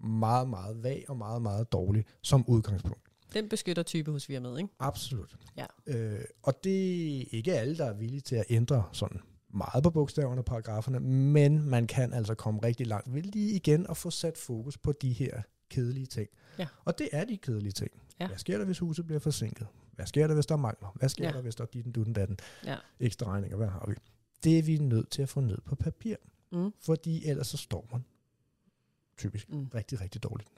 meget, meget vag og meget, meget dårlig som udgangspunkt.
Den beskytter typehusfirmaet, ikke?
Absolut.
Ja.
Øh, og det er ikke alle, der er villige til at ændre sådan meget på bogstaverne og paragraferne, men man kan altså komme rigtig langt ved lige igen at få sat fokus på de her kedelige ting.
Ja.
Og det er de kedelige ting.
Ja.
Hvad sker der, hvis huset bliver forsinket? Hvad sker der, hvis der mangler? Hvad sker
Ja.
der, hvis der er dit dutten datten?
Ja.
Ekstra regninger, hvad har vi? Det er vi nødt til at få ned på papir,
Mm.
fordi ellers så står man typisk
Mm.
rigtig, rigtig dårligt.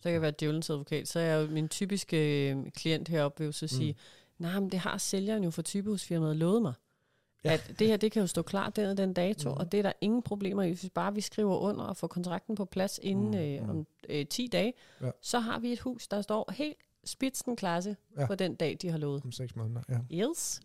Så kan jeg være djævelens advokat. Så er jeg jo min typiske øh, klient heroppe vil jo så sige, mm. nej, men det har sælgeren jo for typehusfirmaet lovet mig.
Ja.
At det her, det kan jo stå klart den og den dato, mm. og det er der ingen problemer i. Hvis bare vi skriver under og får kontrakten på plads inden
Mm,
øh,
mm.
om øh, 10 dage,
Ja.
så har vi et hus, der står helt spidsenklasse
Ja.
ja. på den dag, de har lovet.
Om seks måneder, ja,
Yes.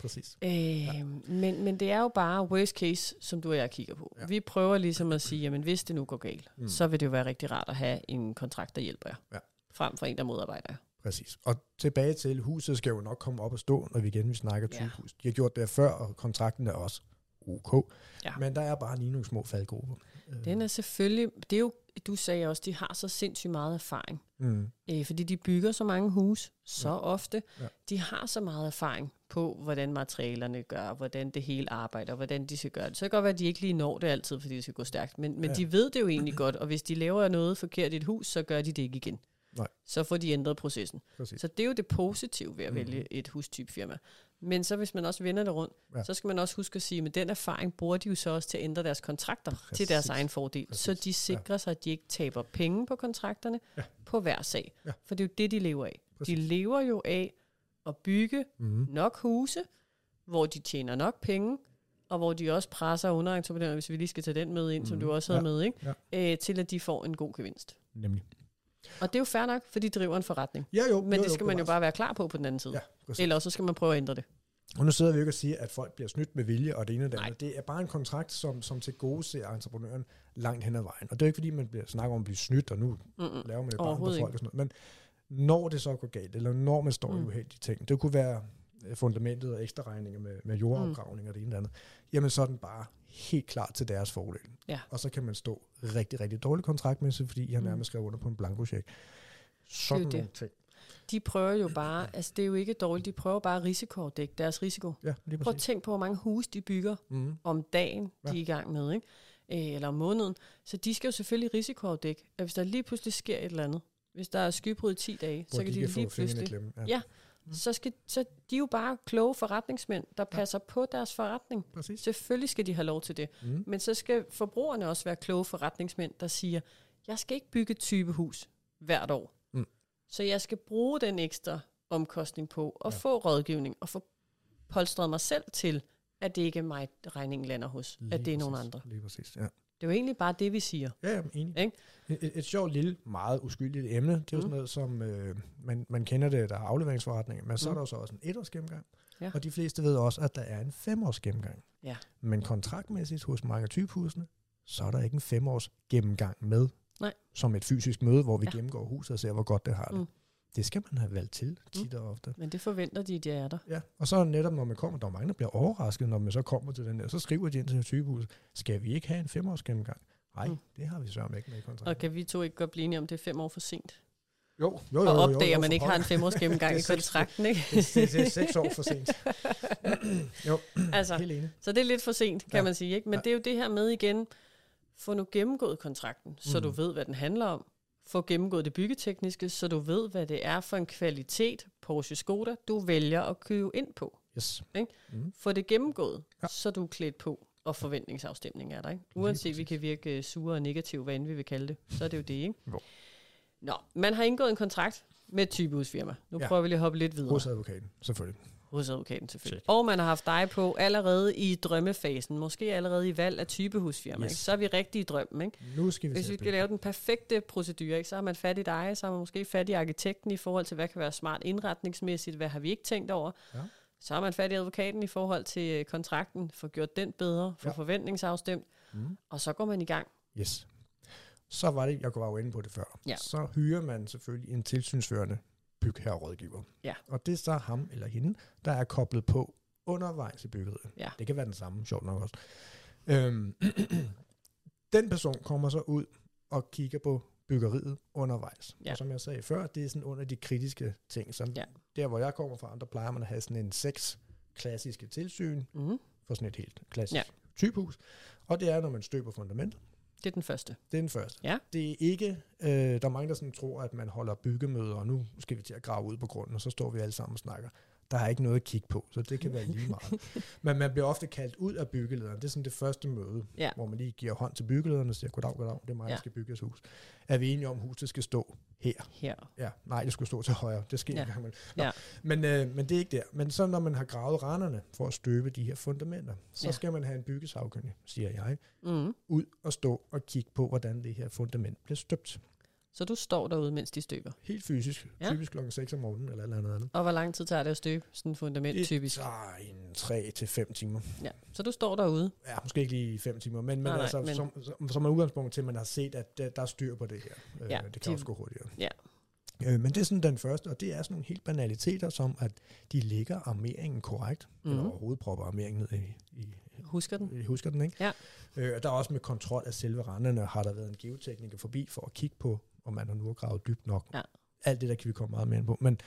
præcis.
Øh, ja. men, men det er jo bare worst case, som du og jeg kigger på.
Ja.
Vi prøver ligesom at sige, jamen hvis det nu går galt,
mm.
så vil det jo være rigtig rart at have en kontrakt, der hjælper jer.
Ja.
Frem for en, der modarbejder jer.
Præcis. Og tilbage til, huset skal jo nok komme op og stå, når vi igen vi snakker
Ja.
typehus. De har gjort det før, og kontrakten er også ok.
Ja.
Men der er bare lige nogle små faldgrupper. Øh,
Den er selvfølgelig, det er jo, du sagde også, de har så sindssygt meget erfaring.
Mm,
Øh, fordi de bygger så mange hus så
Ja.
ofte.
Ja.
De har så meget erfaring på, hvordan materialerne gør, hvordan det hele arbejder, hvordan de skal gøre det. Så kan det godt være, at de ikke lige når det altid, fordi det skal gå stærkt. Men, men
ja.
de ved det jo egentlig godt, og hvis de laver noget forkert i et hus, så gør de det ikke igen.
Nej.
Så får de ændret processen.
præcis.
Så det er jo det positive ved at mm. vælge et hustypefirma. Men så hvis man også vender det rundt,
Ja.
ja. så skal man også huske at sige, at med den erfaring bruger de jo så også til at ændre deres kontrakter Præcis. Til deres egen fordel.
Præcis.
Så de sikrer sig, at de ikke taber penge på kontrakterne
Ja.
på hver sag.
Ja.
For det er jo det, de lever af.
Præcis.
De lever jo af at bygge
Mm,
nok huse, hvor de tjener nok penge, og hvor de også presser underentreprenører, hvis vi lige skal tage den med ind, mm. som
Mhm.
du også havde
Ja.
med, ikke? Øh, til at de får en god gevinst.
nemlig.
Og det er jo fair nok, for de driver en forretning.
Ja, jo,
Men
jo,
det skal man jo bare være klar på på den anden side.
Ja, præcis.
Eller så skal man prøve at ændre det.
Og nu sidder vi jo ikke og siger, at folk bliver snydt med vilje og det ene og det andet. Det er bare en kontrakt, som, som til gode ser entreprenøren langt hen ad vejen. Og det er jo ikke, fordi man bliver snakker om at blive snydt, og nu
Mm-mm.
laver man et barn på folk og sådan noget. Men når det så går galt, eller når man står mm. i uheldige ting, det kunne være fundamentet og ekstra regninger med, med jordopgravning mm. og det ene det andet, jamen så er den bare helt klar til deres fordel.
Ja.
Og så kan man stå rigtig, rigtig dårligt kontraktmæssigt, fordi jeg
Mm.
nærmest skrev under på en blankocheck. Sådan
det.
nogle ting.
De prøver jo bare, altså det er jo ikke dårligt, de prøver bare at risikoafdække deres risiko.
Ja, lige
Prøv at
præcis.
tænke på, hvor mange hus de bygger
Mm.
om dagen,
Ja.
de er i gang med, ikke? Øh, eller om måneden. Så de skal jo selvfølgelig risikoafdække, at hvis der lige pludselig sker et eller andet, hvis der er skybrud i 10 dage,
Hvor
så kan de,
kan få
lige pludselig,
klemme.
Ja. Så, skal, så de er jo bare kloge forretningsmænd, der passer på deres forretning.
Præcis.
Selvfølgelig skal de have lov til det.
Mm.
Men så skal forbrugerne også være kloge forretningsmænd, der siger, jeg skal ikke bygge et typehus hvert år.
Mm.
Så jeg skal bruge den ekstra omkostning på at
Ja.
ja. få rådgivning og få polstret mig selv til, at det ikke er mig, regningen lander hos,
Lige
at det er nogen
præcis.
andre.
Lige præcis, ja.
Det er jo egentlig bare det, vi siger.
Ja, ja, enig.
Ikke?
Et, et, et sjovt lille, meget uskyldigt emne, det er jo
Mm.
sådan noget, som øh, man, man kender det, der er afleveringsforretninger, men så er
Mm.
der jo så også en etårs gennemgang,
Ja.
og de fleste ved også, at der er en femårs gennemgang.
Ja.
Men kontraktmæssigt hos mange typhusene, så er der ikke en femårs gennemgang med,
Nej.
som et fysisk møde, hvor vi. Ja. gennemgår huset og ser, hvor godt det har det.
Mm.
Det skal man have valgt til tit og ofte.
Men det forventer de, de er der.
Ja, og så netop når man kommer, der er mange, der bliver overrasket, når man så kommer til den der, så skriver de ind til sygehus, skal vi ikke have en femårs gennemgang? Nej, mm.
Mm.
det har vi sørme ikke med i
Og
kontrakten.
kan vi to ikke godt blive enige om, det er fem år for sent?
Jo, jo, jo,
Og
jo,
opdager,
jo,
at man
for
ikke har en femårs gennemgang i kontrakten, ikke?
det, det, det er seks år for sent. jo,
altså,
helt enig.
Så det er lidt for sent, kan
Ja.
man sige. Ikke? Men
ja.
det er jo det her med igen, få nu gennemgået kontrakten, så
Mm.
du ved, hvad den handler om. Få gennemgået det byggetekniske, så du ved, hvad det er for en kvalitet Porsche Skoda, du vælger at købe ind på.
Yes.
Ikke?
Mm.
Få det gennemgået,
Ja.
så er du klædt på, og forventningsafstemning er der. Ikke? Uanset vi kan virke øh, sure og negative, hvad end vi vil kalde det, så er det jo det. Ikke?
Jo.
Nå, man har indgået en kontrakt med et typehusfirma. Nu
ja.
prøver vi lige at hoppe lidt videre.
Hos advokaten, selvfølgelig.
Hos advokaten selvfølgelig.
Check.
Og man har haft dig på allerede i drømmefasen, måske allerede i valg af typehusfirma.
Yes.
Yes. Så er vi rigtig i drømmen. Ikke?
Nu skal vi
Hvis vi skal lave den perfekte procedure, ikke? så har man fat i dig, så har man måske fat i arkitekten i forhold til, hvad kan være smart indretningsmæssigt, hvad har vi ikke tænkt over.
Ja.
Så har man fat i advokaten i forhold til øh, kontrakten, for gjort den bedre, for
Ja.
ja. forventningsafstemt,
Mm.
og så går man i gang.
Yes. Så var det, jeg var jo inde på det før.
Ja.
Så hyrer man selvfølgelig en tilsynsførende bygherrerådgiver.
Ja.
Og det er så ham eller hende, der er koblet på undervejs i byggeriet.
Ja.
Det kan være den samme, sjovt nok også. Øhm, den person kommer så ud og kigger på byggeriet undervejs.
Ja.
Og som jeg sagde før, det er sådan under de kritiske ting. Så
Ja.
der, hvor jeg kommer fra, der plejer man at have sådan en seks klassiske tilsyn
Mm.
for sådan et helt klassisk
Ja.
typehus. Og det er, når man støber fundament.
Det er den første.
Det er den første.
Ja.
Det er ikke, øh, der er mange, der sådan tror, at man holder byggemøder, og nu skal vi til at grave ud på grunden, og så står vi alle sammen og snakker. Der er ikke noget at kigge på, så det kan være lige meget. Men man bliver ofte kaldt ud af byggelederen. Det er sådan det første møde,
Ja.
hvor man lige giver hånd til byggelederen og siger, goddag, goddag, det er mig,
Ja.
der skal bygge hus. Er vi enige om, at huset skal stå her?
Her.
Ja, nej, det skulle stå til højre. Det sker
Ja.
ja. en gang imellem. Nå,
Ja.
Men, øh, men det er ikke der. Men så når man har gravet randerne for at støbe de her fundamenter, så
ja.
skal man have en byggesagkyndig, siger jeg,
Mm.
ud og stå og kigge på, hvordan det her fundament bliver støbt.
Så du står derude, mens de støber.
Helt fysisk.
Ja.
Typisk klokken 6 om morgenen eller eller andet andet.
Og hvor lang tid tager det at støbe sådan et fundament
Det
typisk?
tager en 3 til 5 timer.
Ja. Så du står derude.
Ja, måske ikke lige 5 timer, men, men
Nej, nej,
altså,
men-
Som, som, som er udgangspunkt til, at man har set, at der, der er styr på det her. Øh,
Ja,
det kan
de-
også gå hurtigere.
Ja.
Øh, men det er sådan den første, og det er sådan nogle helt banaliteter, som at de lægger armeringen korrekt, mm. eller
Mhm.
overhovedet propper armeringen ned i, i
Husker den?
Husker den, ikke?
Ja.
Øh, og der er også med kontrol af selve randerne, har der været en geotekniker forbi for at kigge på, om man har nu har gravet dybt nok.
Ja.
Alt det der kan vi komme meget mere ind på. Men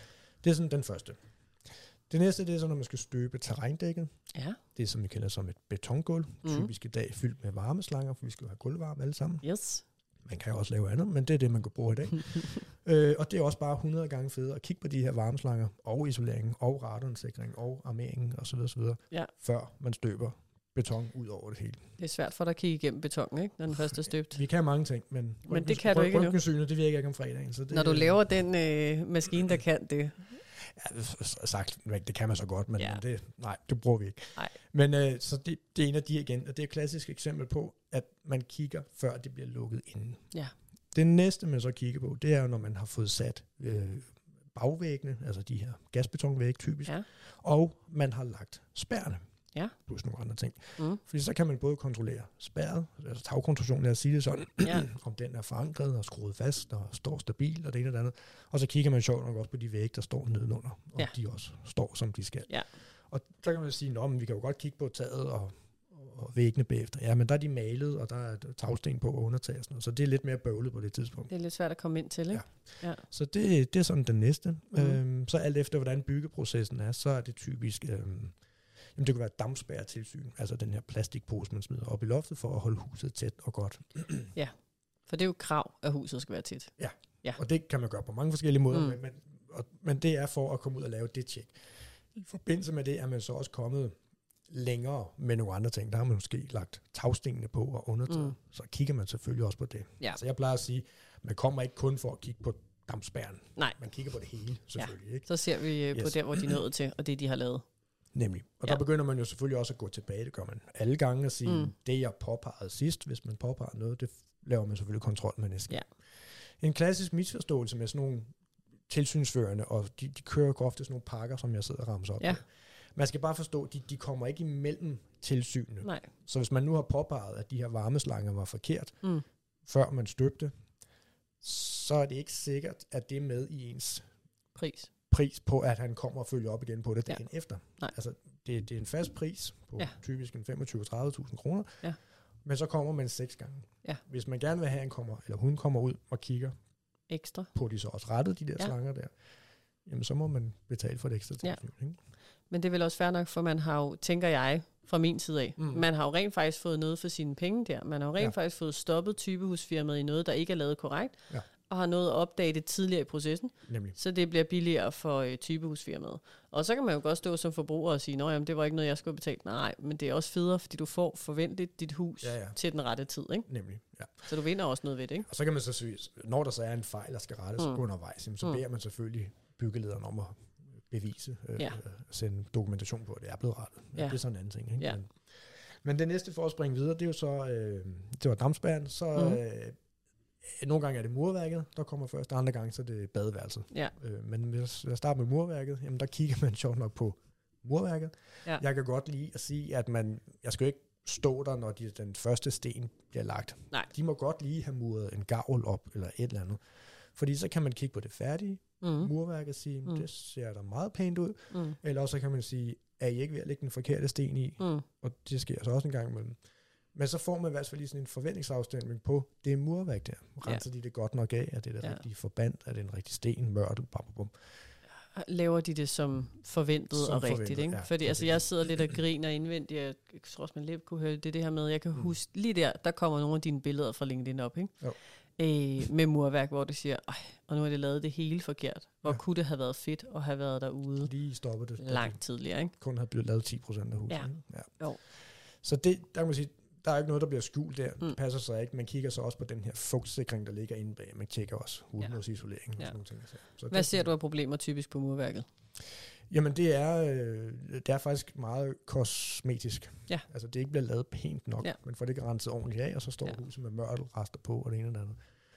det er sådan den første. Det næste, det er så, når man skal støbe terrændækket.
Ja.
Det er, som vi kalder som et betongulv. Mm. Typisk i dag fyldt med varmeslanger, for vi skal jo have gulvvarme alle sammen.
Yes.
Man kan jo også lave andet, men det er det, man kan bruge i dag. øh, og det er også bare 100 gange federe at kigge på de her varmeslanger, og isoleringen, og radarsikring, og armeringen osv. osv.
Ja.
Før man støber beton ud over det hele.
Det er svært for dig at kigge igennem betongen, ikke? når den første er støbt.
Vi kan mange ting, men,
Men det kan du ikke.
Røntgensynet, det virker ikke om fredagen. Så det,
Når du laver den øh, maskine, der kan det.
Ja, sagt, det kan man så godt, men,
Ja.
men det, nej, det bruger vi ikke.
Nej.
Men øh, så det, det er en af de igen, og det er et klassisk eksempel på, at man kigger, før det bliver lukket inden.
Ja.
Det næste, man så kigger på, det er når man har fået sat øh, bagvæggene, altså de her gasbetonvægge typisk,
Ja.
og man har lagt spærrene.
Ja.
Plus nogle andre ting.
Mm.
Fordi så kan man både kontrollere spærret, altså tagkonstruktionen, lad os sige det sådan,
Ja.
om den er forankret og skruet fast og står stabil og det ene og det andet. Og så kigger man sjovt nok også på de vægge, der står nedenunder, og
Ja.
de også står, som de skal.
Ja.
Og så kan man sige, at vi kan jo godt kigge på taget og, og væggene bagefter. Ja, men der er de malet, og der er tagsten på og undertag og sådan noget. Så det er lidt mere bøvlet på det tidspunkt.
Det er lidt svært at komme ind til, ikke?
Så det, det er sådan den næste. Mm. Øhm, så alt efter, hvordan byggeprocessen er, så er det typisk... Øhm, jamen det kan være dampspærretilsyn, altså den her plastikpose, man smider op i loftet for at holde huset tæt og godt.
For det er jo krav, at huset skal være tæt. Ja.
Og det kan man gøre på mange forskellige måder,
Mm.
men, men, og, men det er for at komme ud og lave det tjek. I forbindelse med det er man så også kommet længere med nogle andre ting. Der har man måske lagt tagstenene på og undertaget.
Mm.
Så kigger man selvfølgelig også på det.
Ja.
Så jeg plejer at sige, man kommer ikke kun for at kigge på dampspærren.
Nej.
Man kigger på det hele, selvfølgelig. Ja. Ikke?
Så ser vi øh, på
Yes.
der, hvor de er nået til, og det, de har lavet.
Nemlig. Og
Ja.
der begynder man jo selvfølgelig også at gå tilbage. Det gør man alle gange og sige,
Mm.
det jeg påpegede sidst, hvis man påpeger noget, det laver man selvfølgelig kontrol med næste gang.
Ja.
En klassisk misforståelse med sådan nogle tilsynsførende, og de, de kører jo ofte sådan nogle pakker, som jeg sidder og ramser op
Ja.
Man skal bare forstå, at de, de kommer ikke imellem tilsynene.
Nej.
Så hvis man nu har påpeget, at de her varmeslanger var forkert,
Mm.
før man støbte, så er det ikke sikkert, at det er med i ens
Pris.
Pris på, at han kommer og følger op igen på det
Ja.
dagen efter.
Nej.
Altså, det, det er en fast pris på
Ja.
ja. typisk en 25-30.000 kroner,
Ja.
men så kommer man seks gange.
Ja.
Hvis man gerne vil have, at han kommer, eller hun kommer ud og kigger
Ekstra.
på, de så også rettet, de der
Ja.
ja. slanger der, jamen så må man betale for det ekstra
Ja.
tilsyn. Ikke?
Men det er vel også fair nok, for man har jo, tænker jeg, fra min side af, mm. Man har jo rent faktisk fået noget for sine penge der. Man har jo rent ja.
Ja.
faktisk fået stoppet typehusfirmaet i noget, der ikke er lavet korrekt,
Ja.
Og har nået at opdage det tidligere i processen,
Nemlig.
så det bliver billigere for øh, typehusfirmaet. Og så kan man jo godt stå som forbruger og sige, at det var ikke noget, jeg skulle betale. Nej, men det er også federe, fordi du får forventeligt dit hus
Ja, ja.
til den rette tid. Ikke?
Nemlig, ja.
Så du vinder også noget ved det. Ikke?
Og så kan man så sige, når der så er en fejl, der skal rettes
Mm.
undervejs, jamen, så
Mm.
beder man selvfølgelig byggelederen om at bevise, øh,
Ja.
sende dokumentation på, at det er blevet rettet.
Ja.
Det er sådan en anden ting. Ikke?
Ja.
Men, men det næste for at springe videre, det er jo så, øh, det var dampspærren, så mm. øh, nogle gange er det murværket, der kommer først, andre gange så er det badeværelset.
Ja.
Øh, men hvis jeg starter med murværket, jamen der kigger man sjovt nok på murværket.
Ja.
Jeg kan godt lide at sige, at man, jeg skal jo ikke stå der, når de, den første sten bliver lagt.
Nej.
De må godt lige have muret en gavl op, eller et eller andet. Fordi så kan man kigge på det færdige
Mm.
murværk og sige,
Mm.
det ser da meget pænt ud.
Mm.
Eller også så kan man sige, er I ikke ved at lægge den forkerte sten i?
Mm.
Og det sker så også en gang imellem. Men så får man i hvert fald lige sådan en forventningsafstemning på det murværk der. Renser ja. de det godt nok af? Er det det ja. rigtige forband? Er det en rigtig sten, mørtel? Bum, bum, bum.
Laver de det som forventet som og forventet, rigtigt, ikke? Ja, Fordi altså, jeg sidder lidt og griner indvendigt. Jeg tror også, man lidt kunne høre det, det her med. Jeg kan mm. huske, lige der, der kommer nogle af dine billeder fra LinkedIn op, ikke? Jo. Øh, med murværk, hvor du siger, og nu er det lavet det hele forkert. Hvor ja. kunne det have været fedt at have været derude
Lige stoppet det.
Langt tidligere, ikke?
Kun har blevet lavet 10 procent af huset.
Ja. ja. Jo.
Så det, der kan man sige, der er ikke noget, der bliver skjult der. Mm. Det passer sig ikke. Man kigger så også på den her fugtsikring, der ligger inde bag. Man tjekker også hudmodsisolering ja. og sådan nogle ting.
Så Hvad det, ser du af problemer typisk på murværket?
Jamen det er, øh, det er faktisk meget kosmetisk.
Ja.
Altså det ikke bliver lavet pænt nok, ja. men får det ikke renset ordentligt af, og så står ja. huset med mørtelrester på og det ene eller andet.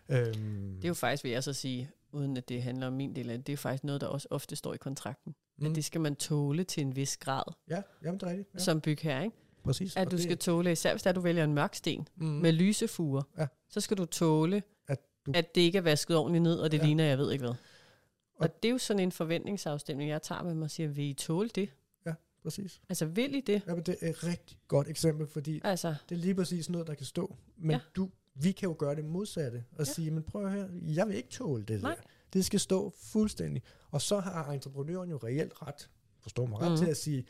Øhm. Det er jo faktisk, vil jeg så sige, uden at det handler om min del af det, det er faktisk noget, der også ofte står i kontrakten. Mm. At det skal man tåle til en vis grad.
Ja, jamen det er rigtigt. Ja.
Som bygherre, ikke?
Præcis.
At du det... skal tåle, især hvis der du vælger en mørk sten mm. med lysefuger, ja. så skal du tåle, at, du... at det ikke er vasket ordentligt ned, og det ja. ligner, jeg ved ikke hvad. Og, og det er jo sådan en forventningsafstemning, jeg tager med mig og siger, vil I tåle det?
Ja, præcis.
Altså, vil I det?
Ja, men det er et rigtig godt eksempel, fordi altså. det er lige præcis noget, der kan stå. Men ja. du, vi kan jo gøre det modsatte, og ja. sige, men prøv her, jeg vil ikke tåle det Nej. der. Det skal stå fuldstændig. Og så har entreprenøren jo reelt ret, forstår mig ret, mm-hmm. til at sige,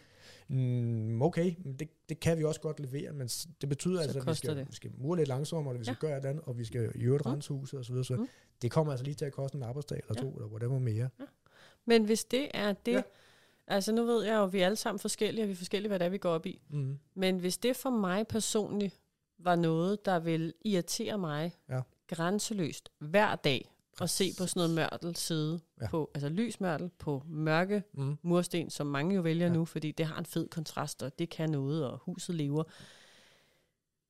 mm, okay, det, det kan vi også godt levere, men det betyder så altså, at vi skal, det. vi skal mure lidt langsommere, og vi skal ja. gøre andet, og vi skal i øvrigt mm. rense huset osv. Så, så mm. det kommer altså lige til at koste en arbejdsdag eller to, ja. eller whatever mere. Ja.
Men hvis det er det, ja. altså nu ved jeg jo, at vi er alle sammen forskellige, og vi er forskellige, hvad det er, vi går op i. Mm. Men hvis det for mig personligt var noget, der vil irritere mig ja. grænseløst hver dag, og se på sådan noget mørtel side ja. på, altså lys mørtel på mørke mm. mursten, som mange jo vælger ja. nu, fordi det har en fed kontrast, og det kan noget, og huset lever.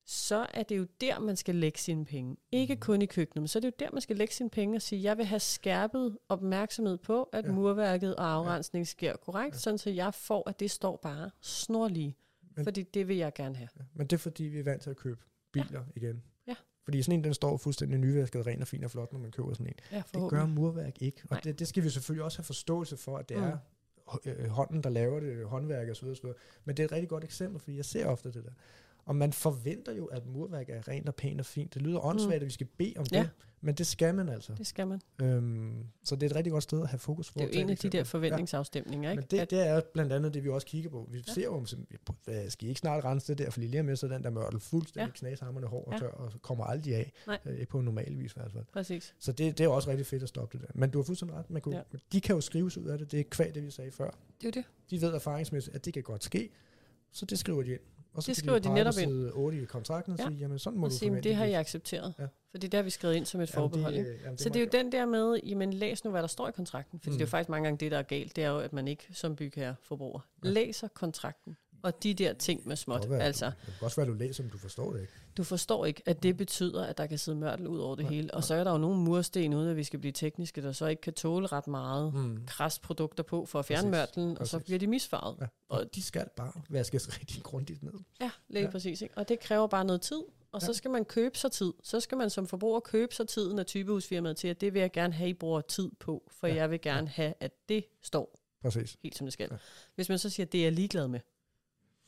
Så er det jo der, man skal lægge sine penge. Ikke mm. kun i køkkenet, men så er det jo der, man skal lægge sine penge og sige, jeg vil have skærpet opmærksomhed på, at ja. murværket og afrensning sker korrekt, ja. sådan så jeg får, at det står bare snorlige. Men, fordi det vil jeg gerne have. Ja.
Men det er fordi, vi er vant til at købe biler ja. igen. Fordi sådan en, den står fuldstændig nyvasket, ren og fin og flot, når man køber sådan en.
Ja,
det gør murværk ikke. Og det, det skal vi selvfølgelig også have forståelse for, at det mm. er øh, hånden, der laver det, håndværk og så videre. Men det er et rigtig godt eksempel, fordi jeg ser ofte det der. Og man forventer jo, at murværk er rent og pænt og fint. Det lyder åndssvagt, mm. at vi skal bede om ja. det, men det skal man altså.
Det skal man.
Øhm, så det er et rigtig godt sted at have fokus på.
Det er jo en af de der forventningsafstemninger, ikke?
Men det, det er blandt andet det, vi også kigger på. Vi ja. ser jo, om skal I ikke snart rense det der, for lige med så den der mørtel fuldstændig ja. knashammerne hård og ja. tør, og kommer aldrig af, Nej. øh, på normal vis i hvert fald.
Præcis.
Så det, det er også rigtig fedt at stoppe det der. Men du har fuldstændig ret. Man kunne, ja. De kan jo skrives ud af det. Det er kvad det, vi sagde før.
Det er det.
De ved erfaringsmæssigt, at det kan godt ske, så det skriver de ind.
Og så det skriver de, de netop
ind. 8 i kontrakten og ja. sige, jamen sådan må og du
sige, det har jeg accepteret. Ja. For det er der, vi skrevet ind som et jamen forbehold. Det, jamen det så det er jo den der med, jamen læs nu, hvad der står i kontrakten. For mm. det er jo faktisk mange gange det, der er galt. Det er jo, at man ikke som bygherre forbruger ja. læser kontrakten og de der ting med småt.
Det
altså,
det kan også være, at du læser, men du forstår det ikke.
Du forstår ikke, at det betyder, at der kan sidde mørtel ud over det ja, hele. Og så er der jo nogle mursten, uden at vi skal blive tekniske, der så ikke kan tåle ret meget mm. krasprodukter på for at fjerne mørtelen, og så bliver de misfarvet. Ja.
Og de skal bare vaskes rigtig grundigt ned.
Ja, lige ja. præcis. Ikke? Og det kræver bare noget tid, og ja. så skal man købe sig tid. Så skal man som forbruger købe sig tiden af typehusfirmaet til, at det vil jeg gerne have, I bruger tid på, for ja. jeg vil gerne ja. have, at det står
Præcis.
helt som det skal. Ja. Hvis man så siger, at det er jeg ligeglad med,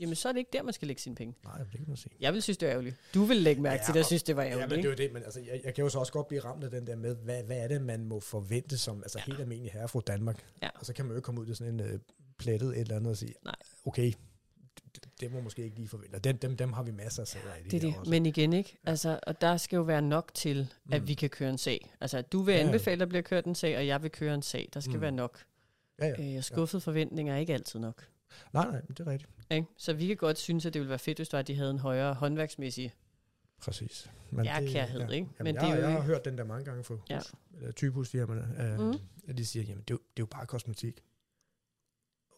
Jamen, så er det ikke der, man skal lægge sine penge.
Nej, det kan man sige.
Jeg vil synes, det er ærgerligt. Du vil lægge mærke ja, til det, jeg synes, det var ærgerligt.
Ja, men det er jo det, men altså, jeg, jeg kan jo så også godt blive ramt af den der med, hvad, hvad er det, man må forvente som altså, ja. helt almindelig herre fra Danmark? Ja. Og så kan man jo ikke komme ud til sådan en uh, plettet et eller andet og sige, Nej. okay, det, det må måske ikke lige forvente. Dem, dem, dem har vi masser af sager
i. Det er det. Også. Men igen ikke. Altså, og der skal jo være nok til, at mm. vi kan køre en sag. Altså, du vil anbefale, at der bliver kørt en sag, og jeg vil køre en sag. Der skal mm. være nok. Ja, ja. Øh, skuffede ja. forventninger er ikke altid nok.
Nej, nej, det er rigtigt.
Ikke? Så vi kan godt synes, at det ville være fedt, hvis var, at de havde en højere håndværksmæssig
Præcis.
Men ja, det, kærhed, ja. ikke? Jamen,
Men jeg, det er jo jeg har hørt den der mange gange fra ja. hus, eller typehusfirmaerne, uh, mm. at de siger, jamen det er, jo, det er jo bare kosmetik.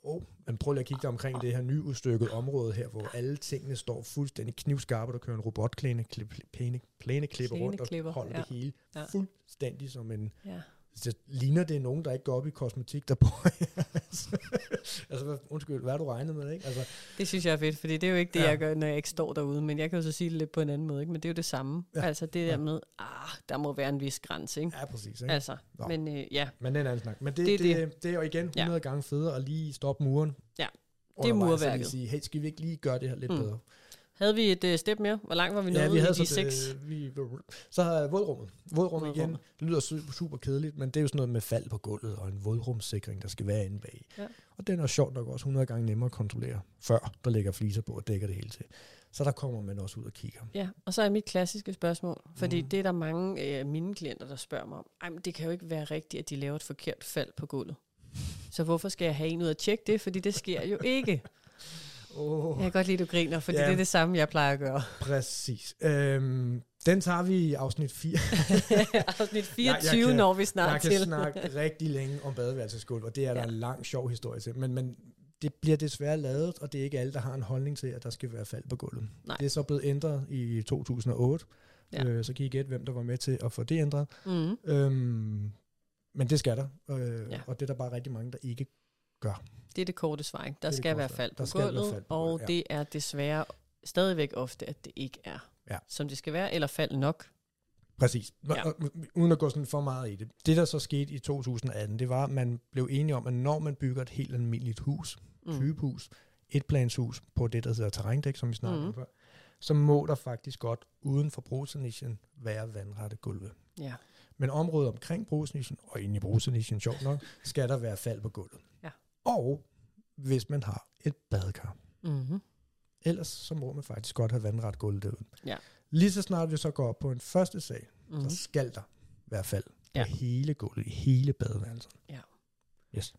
Oh, men prøv lige at kigge dig omkring det her nyudstykket område her, hvor alle tingene står fuldstændig knivskarpe, der kører en robotklæne plæneklipper rundt og holder ja. det hele ja. fuldstændig som en, ja så ligner det nogen, der ikke går op i kosmetik, der bor Altså, undskyld, hvad har du regnet med, ikke? Altså,
det synes jeg er fedt, fordi det er jo ikke det, ja. jeg gør, når jeg ikke står derude, men jeg kan jo så sige det lidt på en anden måde, ikke? Men det er jo det samme. Ja. Altså det der ja. med, ah, der må være en vis grænse, ikke?
Ja, præcis. Ikke?
Altså, Nå. men øh, ja.
Men det er en anden snak. Men det, det, det, det, det er jo igen 100 ja. gange federe at lige stoppe muren.
Ja, det er murværket.
Og sige, hey, skal vi ikke lige gøre det her lidt mm. bedre?
Havde vi et uh, step mere? Hvor langt var vi nået
Ja, vi havde
i de
så,
seks?
øh, vi, så har jeg vådrummet. Vådrummet igen. Det lyder su- super kedeligt, men det er jo sådan noget med fald på gulvet og en vådrumssikring, der skal være inde bag.
Ja.
Og den er sjovt nok også 100 gange nemmere at kontrollere, før der ligger fliser på og dækker det hele til. Så der kommer man også ud og kigger.
Ja, og så er mit klassiske spørgsmål, fordi
Mm.
det er der mange af mine klienter, der spørger mig om. Ej, men det kan jo ikke være rigtigt, at de laver et forkert fald på gulvet. Så hvorfor skal jeg have en ud at tjekke det? Fordi det sker jo ikke.
Oh.
Jeg kan godt lide, at du griner, fordi
Ja.
det er det samme, jeg plejer at gøre.
Præcis. Øhm, den tager vi i afsnit 4.
Afsnit
jeg
24
kan-
når vi
Jeg
snart
kan
til.
snakke rigtig længe om badeværelsesgulv, og det er der
Ja.
en lang, sjov historie til. Men, men det bliver desværre lavet, og det er ikke alle, der har en holdning til, at der skal være fald på gulvet.
Nej.
Det er så blevet ændret i 2008,
Ja.
øh, så kan I gætte, hvem der var med til at få det ændret.
Mm.
Øhm, men det skal der, øh,
Ja.
og det er der bare rigtig mange, der ikke gør.
Det er det korte svar. ikke? Der
Det det
skal
korte
være fald
Der
på
være
gulvet,
fald på
og
gulvet, ja.
det er desværre stadigvæk ofte, at det ikke er,
Ja.
som det skal være, eller fald nok.
Præcis.
Ja.
Uden at gå sådan for meget i det. Det, der så skete i 2018, det var, at man blev enige om, at når man bygger et helt almindeligt hus,
Mm.
tybehus, etplanshus på det, der hedder terrændæk, som vi snakkede
Mhm.
om før, så må der faktisk godt uden for brugsenischen være vandrette gulve.
Ja.
Men området omkring brugsenischen, og inde i brugsenischen, sjovt nok, skal der være fald på gulvet.
Ja.
Og hvis man har et badekar.
Mm-hmm.
Ellers så må man faktisk godt have vandret gulv derude.
Ja.
Lige så snart vi så går op på en første sal, mm.
Mm-hmm.
så skal der være fald på
Ja.
hele gulvet, i hele badeværelset.
Ja.
Yes.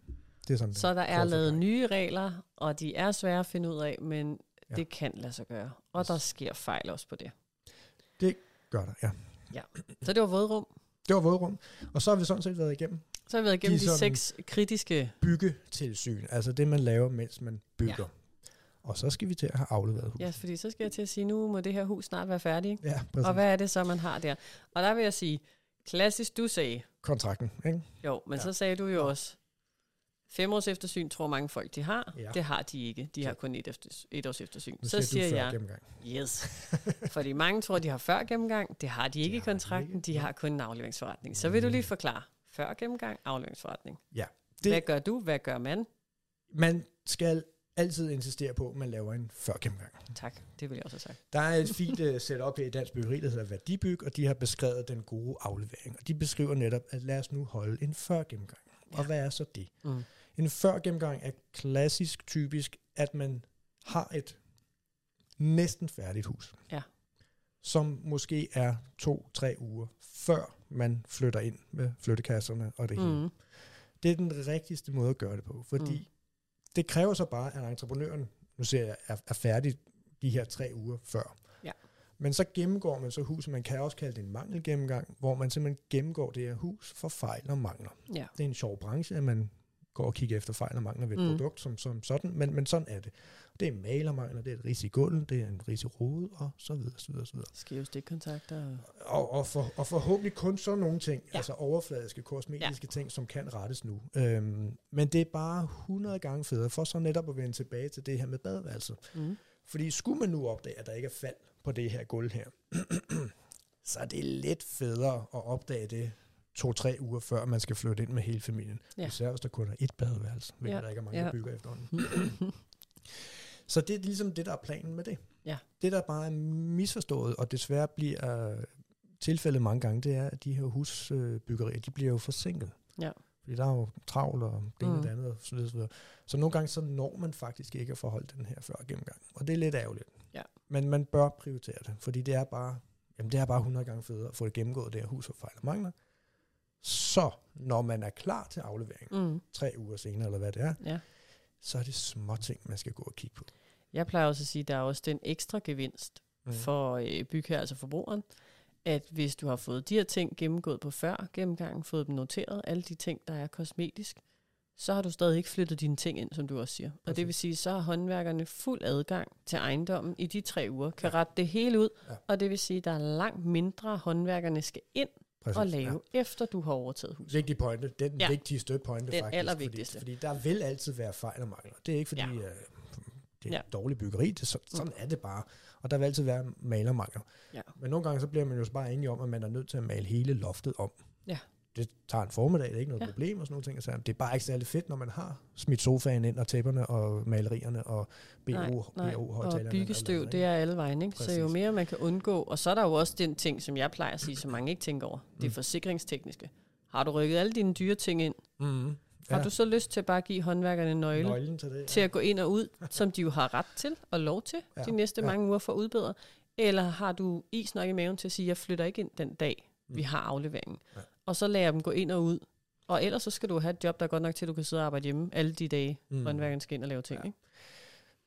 Det er sådan,
Så der er lavet nye regler, og de er svære at finde ud af, men
Ja.
ja. det kan lade sig gøre. Og der sker fejl også på det.
Gør der, ja.
Så det var vådrum.
Det var vådrum. Og så har vi sådan set været igennem
Så har vi været igennem
De
de, seks kritiske...
byggetilsyn. Altså det, man laver, mens man bygger. Ja. Og så skal vi til at have afleveret huset.
Ja, fordi så skal jeg til at sige, nu må det her hus snart være færdigt.
Ja, præcis.
Og hvad er det så, man har der? Og der vil jeg sige, klassisk du sagde,
Kontrakten, ikke?
jo, men
Ja.
ja. så sagde du jo også, fem års eftersyn tror mange folk, de har.
Ja.
Det har de ikke. De har kun et, efter, et års eftersyn.
Nu
Så
siger
siger
du før
jeg,
gennemgang.
yes. Fordi mange tror, de har før gennemgang. Det har de ikke i
de
kontrakten.
ikke.
De
Ja.
har kun en afleveringsforretning. Så vil du lige forklare. Før gennemgang, afleveringsforretning.
Ja.
Hvad
Det,
gør du? Hvad gør man?
man skal altid insistere på, at man laver en før gennemgang.
Tak, det vil jeg også have sagt.
Der er et fint uh, setup her i Dansk Byggeri, der hedder Værdibyg, og de har beskrevet den gode aflevering. Og de beskriver netop, at lad os nu holde en før gennemgang. Og
Ja.
hvad er så det?
Mm.
En før gennemgang er klassisk typisk, at man har et næsten færdigt hus.
Ja.
Som måske er to-tre uger før man flytter ind med flyttekasserne og det hele.
Mm.
Det er den rigtigste måde at gøre det på, fordi
mm.
det kræver så bare, at entreprenøren, nu ser jeg, er, er færdig de her tre uger før.
Ja.
Men så gennemgår man så huset, man kan også kalde det en mangelgennemgang, hvor man simpelthen gennemgår det her hus for fejl og mangler.
Ja.
Det er en sjov branche, at man går og kigger efter fejl og mangler ved et
Mm.
produkt som, som sådan, men, men sådan er det. Det er malermangler, det er et ris i gulvet, det er en ris i rode, og så videre, så videre, så videre.
Skæve stikkontakter.
Og, og, for, og forhåbentlig kun sådan nogle ting,
ja.
altså overfladiske, kosmetiske ja. ting, som kan rettes nu. Øhm, men det er bare 100 gange federe, for så netop at vende tilbage til det her med badeværelset.
Mm.
Fordi skulle man nu opdage, at der ikke er fald på det her gulv her, så er det lidt federe at opdage det to-tre uger før man skal flytte ind med hele familien.
Ja.
Især hvis der kun er et badeværelse, hvilket
Ja.
der ikke er mange,
Ja.
der bygger efterhånden. Så det er ligesom det, der er planen med det.
Ja.
Det, der bare er misforstået, og desværre bliver tilfældet mange gange, det er, at de her husbyggerier, de bliver jo forsinket.
Ja.
Fordi der er jo travlt og det ene
Mm.
og det andet, og så videre, så nogle gange, så når man faktisk ikke at forholde den her før gennemgang. Og det er lidt ærgerligt.
Ja.
Men man bør prioritere det, fordi det er bare, jamen det er bare 100 gange federe at få det gennemgået, det her hus for fejl og mangler. Så, når man er klar til aflevering,
Mm.
tre uger senere, eller hvad det er,
Ja.
så er det små ting, man skal gå og kigge på.
Jeg plejer også at sige, at der er også den ekstra gevinst
Mm.
for øh, bygherre, altså forbrugeren, at hvis du har fået de her ting gennemgået på før gennemgangen, fået dem noteret, alle de ting, der er kosmetisk, så har du stadig ikke flyttet dine ting ind, som du også siger. Og det vil sige, så har håndværkerne fuld adgang til ejendommen i de tre uger, kan
Ja.
rette det hele ud,
Ja.
og det vil sige, at der er langt mindre håndværkerne skal ind
Præcis,
og lave, ja. efter du har overtaget huset.
Vigtig pointe. Den
Ja.
vigtigste pointe,
Den
faktisk.
allervigtigste.
Fordi, fordi der vil altid være fejl og mangler. Det er ikke fordi,
Ja.
uh, det er
Ja.
dårligt byggeri. Det, så, sådan er det bare. Og der vil altid være malermangler.
Ja.
Men nogle gange så bliver man jo så bare enige om, at man er nødt til at male hele loftet om.
Ja.
Det tager en formiddag, det er ikke noget
Ja.
ja. problem og sådan nogle ting. Så det er bare ikke særlig fedt, når man har smidt sofaen ind, og tæpperne og malerierne og BO,
Nej, nej.
BO
Og byggestøv, det er alle vejen, ikke? Så jo
Præcis.
mere man kan undgå, og så er der jo også den ting, som jeg plejer at sige, som mange ikke tænker over, det er
Mm.
forsikringstekniske. Har du rykket alle dine dyre ting ind,
Mm-hmm.
har du så lyst til at bare give håndværkerne nøgle,
Nøglen til det.
til at gå ind og ud, som de jo har ret til og lov til
Ja,
de næste
ja.
mange uger for at udbedre? Eller har du is nok i maven til at sige, jeg flytter ikke ind den dag, vi
Mm.
har afleveringen?
Ja.
Og så lader jeg dem gå ind og ud. Og ellers så skal du have et job, der er godt nok til, at du kan sidde og arbejde hjemme alle de dage, mm.
Mm.
håndværkeren skal ind og lave ting.
Ja.
Ikke?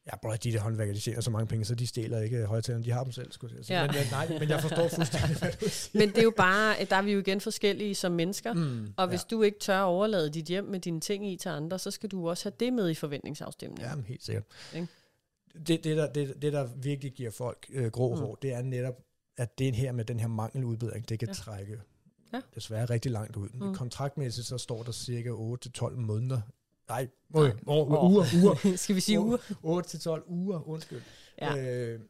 Ja, bror, de der håndværkere, de tjener så mange penge, så de stjæler ikke højtalerne, de har dem selv, skulle jeg sige.
Ja.
Men, jeg, nej, men jeg forstår fuldstændig, hvad du siger.
Men det er jo bare, der er vi jo igen forskellige som mennesker.
Mm,
Og hvis du ikke tør at overlade dit hjem med dine ting i til andre, så skal du også have det med i forventningsafstemningen.
Ja, men helt sikkert.
Ikke?
Det, det, der, det, det, der virkelig giver folk øh, grå
Mm.
hår, det er netop, at det her med den her mangeludbedring, det kan
Ja.
ja. trække
Ja.
desværre rigtig langt ud.
Mm.
Mm. Kontraktmæssigt så står der cirka 8-12 måneder. Nej,
Nej.
år,
År.
uger, uger.
skal vi sige uger?
8-12 uger, undskyld.
Ja.
Øh,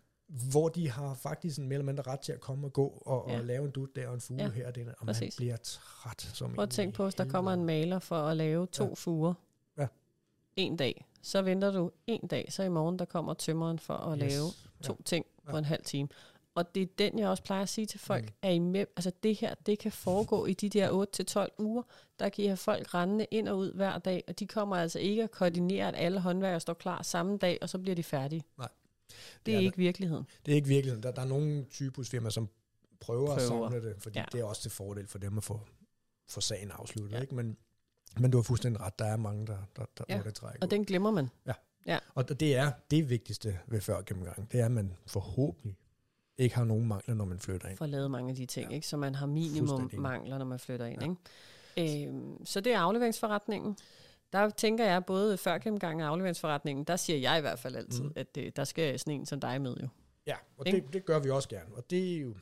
hvor de har faktisk en mere eller mindre ret til at komme og gå og,
Ja.
og lave en dut der og en fuge
Ja,
ja. her og der, og man
præcis.
bliver træt som
Prøv at tænke
i
på, hvis der kommer en maler for at lave to
Ja.
fuger.
Ja.
En dag. Så venter du en dag, så i morgen der kommer tømmeren for at
Yes.
lave to ting på
Ja.
en halv time. Og det er den, jeg også plejer at sige til folk,
Mm.
er I med, altså det her, det kan foregå i de der 8-12 uger, der kan I have folk rendende ind og ud hver dag, og de kommer altså ikke at koordinere, at alle håndværkere står klar samme dag, og så bliver de færdige.
Nej.
Det
Det
er
er
ikke virkeligheden.
Det er ikke virkeligheden. Der, der er nogle typusfirmaer, som prøver, prøver. at samle det, fordi
Ja.
ja. det er også til fordel for dem at få, få sagen afsluttet.
Ja.
Ja. Ikke? Men, men du har fuldstændig ret. Der er mange, der, der, der
Ja,
ja. det trækker
Og den glemmer man.
Og det er det vigtigste ved før gennemgangen. Det er, at man forhåbentlig ikke har nogen mangler, når man flytter ind.
for at lave mange af de ting, ja. Ikke? så man har minimum mangler, når man flytter ind.
Ja.
Ikke? Øhm, så det er afleveringsforretningen. Der tænker jeg, både før gennemgangen og afleveringsforretningen, der siger jeg i hvert fald altid, mm. At øh, der skal sådan en som dig med jo.
Ja, og
Ikke?
det, det gør vi også gerne. Og det er jo,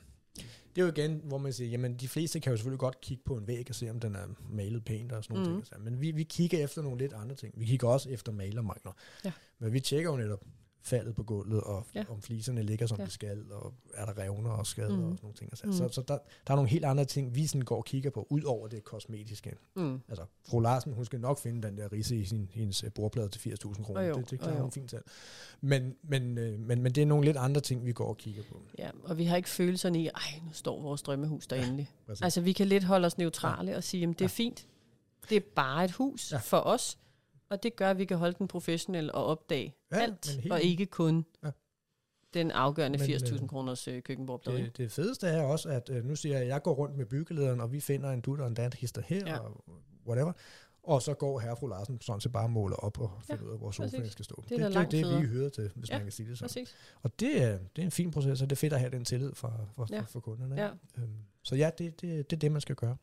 det er jo igen, hvor man siger, jamen de fleste kan jo selvfølgelig godt kigge på en væg og se, om den er malet pænt og sådan nogle mm. ting. Men vi, vi kigger efter nogle lidt andre ting. Vi kigger også efter malermangler.
Ja.
Men vi tjekker jo netop faldet på gulvet, og
Ja.
ja. om fliserne ligger, som
Ja.
ja. de skal, og er der revner og skader mm. og sådan nogle ting. Altså,
Mhm.
Så, så der, der er nogle helt andre ting, vi sådan går og kigger på, ud over det kosmetiske.
Mm.
Altså, fru Larsen, hun skal nok finde den der risse i sin, hendes øh, bordplade til 80.000 kroner. Det, det klarer
jo.
hun fint selv. Men, men, øh, men, men det er nogle lidt andre ting, vi går og kigger på.
Ja, og vi har ikke følelserne i, ej, nu står vores drømmehus der endelig.
Præcis.
Altså, vi kan lidt holde os neutrale og sige, jamen, det er
Ja.
fint. Det er bare et hus
Ja.
for os, og det gør, at vi kan holde den professionelle og opdage
Ja,
alt,
helt
og ikke kun
Ja.
den afgørende
Men,
80.000
øh,
kroners øh, køkkenbordplade.
Det, det fedeste er også, at øh, nu siger jeg, at jeg går rundt med byggelederen, og vi finder en dut og en dat hister her,
Ja.
ja. og whatever. Og så går herre og fru Larsen sådan set bare og måler op og finder
Ja,
ud af, hvor sofaen skal stå.
Det er
det, det, det,
federe.
vi hører til, hvis
Ja,
man kan sige det sådan.
Præcis.
Og det er, det er en fin proces, og det er fedt at have den tillid fra, fra,
Ja.
fra, fra kunderne.
Ja.
Øhm, så ja, det, det, det er det, man skal gøre.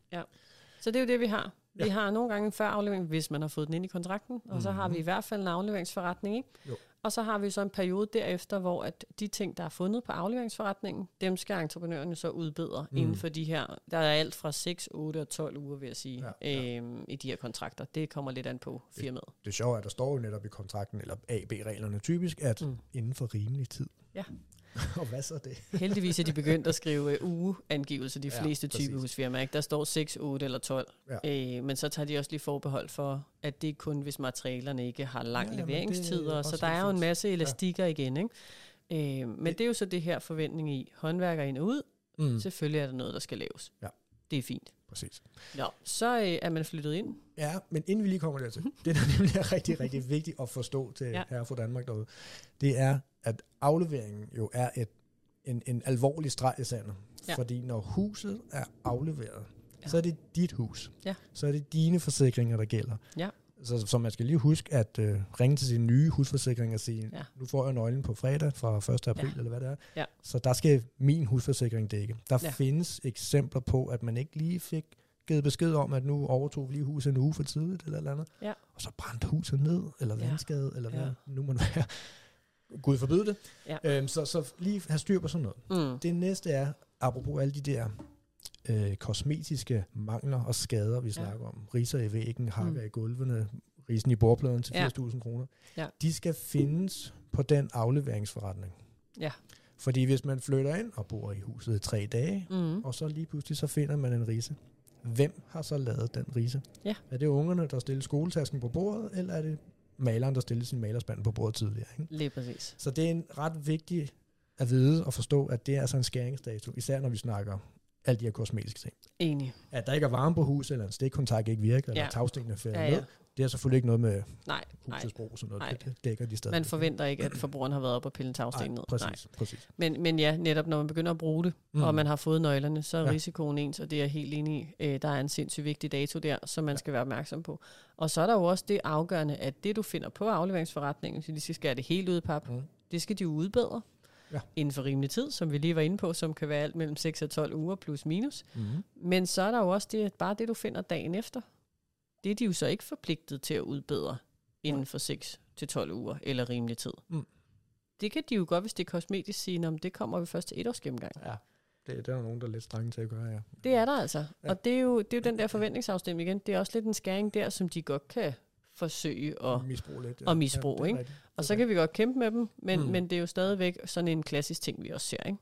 Så det er jo det, vi har. Vi har nogle gange en før aflevering, hvis man har fået den ind i kontrakten, og så har
Mhm.
vi i hvert fald en afleveringsforretning. Ikke?
Jo.
Og så har vi så en periode derefter, hvor at de ting, der er fundet på afleveringsforretningen, dem skal entreprenørerne så udbedre mm. Inden for de her, der er alt fra 6, 8 og 12 uger, vil jeg sige,
Ja, ja.
Øhm, i de her kontrakter. Det kommer lidt an på firmaet.
Det sjove er, at der står jo netop i kontrakten, eller AB-reglerne typisk, at
mm.
inden for rimelig tid.
Ja.
og hvad så det?
Heldigvis er de begyndt at skrive øh, ugeangivelser, de
Ja,
fleste
præcis.
typehusfirmaer. Ikke? Der står 6, 8 eller 12. Øh, men så tager de også lige forbehold for, at det er kun, hvis materialerne ikke har lang
Ja,
ja,
er
leveringstider. Så der er jo en masse elastikker ja. igen. Ikke? Øh, men det, det er jo så det her forventning i håndværker ind og ud.
Mm.
Selvfølgelig er der noget, der skal laves.
Ja.
Det er fint.
Præcis.
Nå, så øh, er man flyttet ind.
Ja, men inden vi lige kommer dertil, det der nemlig er rigtig, rigtig vigtigt at forstå til
Ja.
herre fra Danmark derude, det er, at afleveringen jo er et, en, en alvorlig streg i sandet.
Ja.
Fordi når huset er afleveret,
ja.
så er det dit hus.
Ja.
Så er det dine forsikringer, der gælder.
Ja.
Så, så man skal lige huske at øh, ringe til sin nye husforsikring og sige,
Ja.
ja. nu får jeg nøglen på fredag fra 1. april,
Ja.
ja. eller hvad det er.
Ja.
Så der skal min husforsikring dække. Der
Ja.
ja. findes eksempler på, at man ikke lige fik givet besked om, at nu overtog vi lige huset en uge for tidligt, eller eller andet.
Ja.
Og så brændte huset ned, eller
Ja.
vandskade, eller hvad
Ja.
nu må det være. Gud forbyde det.
Ja.
Øhm, så, så lige have styr på sådan noget.
Mm.
Det næste er, apropos alle de der øh, kosmetiske mangler og skader, vi snakker om. Riser i væggen, hakker
Mm.
i gulvene, risen i bordpladen til
Ja.
80.000 kroner.
Ja.
De skal findes på den afleveringsforretning.
Ja.
Fordi hvis man flytter ind og bor i huset i tre dage,
Mm.
og så lige pludselig så finder man en rise, Hvem har så lavet den rise?
Ja.
Er det ungerne, der stiller skoletasken på bordet, eller er det maleren, der stiller sin malerspand på bordet tidligere? Ikke?
Lige præcis.
Så det er en ret vigtig at vide og forstå, at det er altså en skæringsdato, især når vi snakker alle de her kosmetiske ting.
Enig.
At der ikke er varme på huset, eller en stikkontakt ikke virker, eller
Ja.
tagstenene falder
Ja,
ja,
ja.
ned, det har selvfølgelig ikke noget med
Nej,
husets brug og sådan noget.
Nej.
Det, dækker de stadig.
Man forventer ikke, at forbrugeren har været op og pillet tagsten ned.
præcis,
Nej.
præcis.
Men, men ja, netop når man begynder at bruge det, mm. og man har fået nøglerne, så er
Ja.
ja. risikoen ens, og det er jeg helt enig i. Øh, der er en sindssygt vigtig dato der, som man skal være opmærksom på. Og så er der jo også det afgørende, at det du finder på afleveringsforretningen, så de skal skære det helt ud i pap,
Mm.
det skal de jo udbedre
Ja.
inden for rimelig tid, som vi lige var inde på, som kan være alt mellem 6 og 12 uger plus minus.
Mm.
Men så er der jo også det, bare det, du finder dagen efter. Det er de jo så ikke forpligtet til at udbedre inden for 6 til 12 uger eller rimelig tid.
Mm.
Det kan de jo godt, hvis det er kosmetisk, sige, om det kommer vi først til et års gennemgang.
Ja, det, det er der nogen, der er lidt strenge til at gøre, ja.
Det er der altså.
Ja.
Og det er, jo, det er jo den der forventningsafstemning igen. Det er også lidt en skæring der, som de godt kan forsøge at...
misbrug lidt.
og misbrug,
det er
ikke?
rigtigt.
Og så kan vi godt kæmpe med dem, men,
Mm.
men det er jo stadigvæk sådan en klassisk ting, vi også ser, ikke?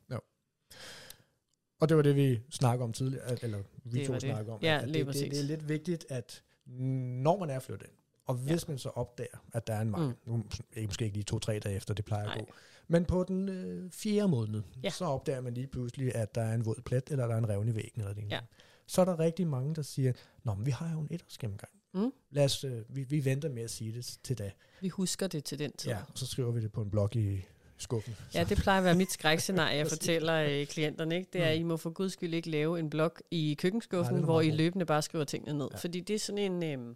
Og det var det, vi snakkede om tidligere, at- eller vi
Det
to
det.
snakkede om.
Ja,
at det, det,
præcis.
det er lidt vigtigt, at når man er flyttet ind, og hvis ja. man så opdager, at der er en mangel, mm. nu ikke, måske ikke lige to-tre dage efter, det plejer
Nej.
at gå, men på den øh, fjerde måned,
Ja.
så opdager man lige pludselig, at der er en våd plet, eller der er en revne i væggen, eller det.
Ja.
Så er der rigtig mange, der siger, Nå, men vi har jo en etårsgennemgang.
Mm.
Lad os, øh, vi, vi venter med at sige det til da.
Vi husker det til den tid.
Ja, og så skriver vi det på en blog i skuffen.
Ja, det plejer at være mit skrækscenarie, jeg fortæller øh, klienterne. Ikke? Det er, at I må for guds skyld ikke lave en blog i
Nej,
køkkenskuffen,
er
hvor I løbende bare skriver tingene ned.
Ja.
Fordi det er sådan en... Øh,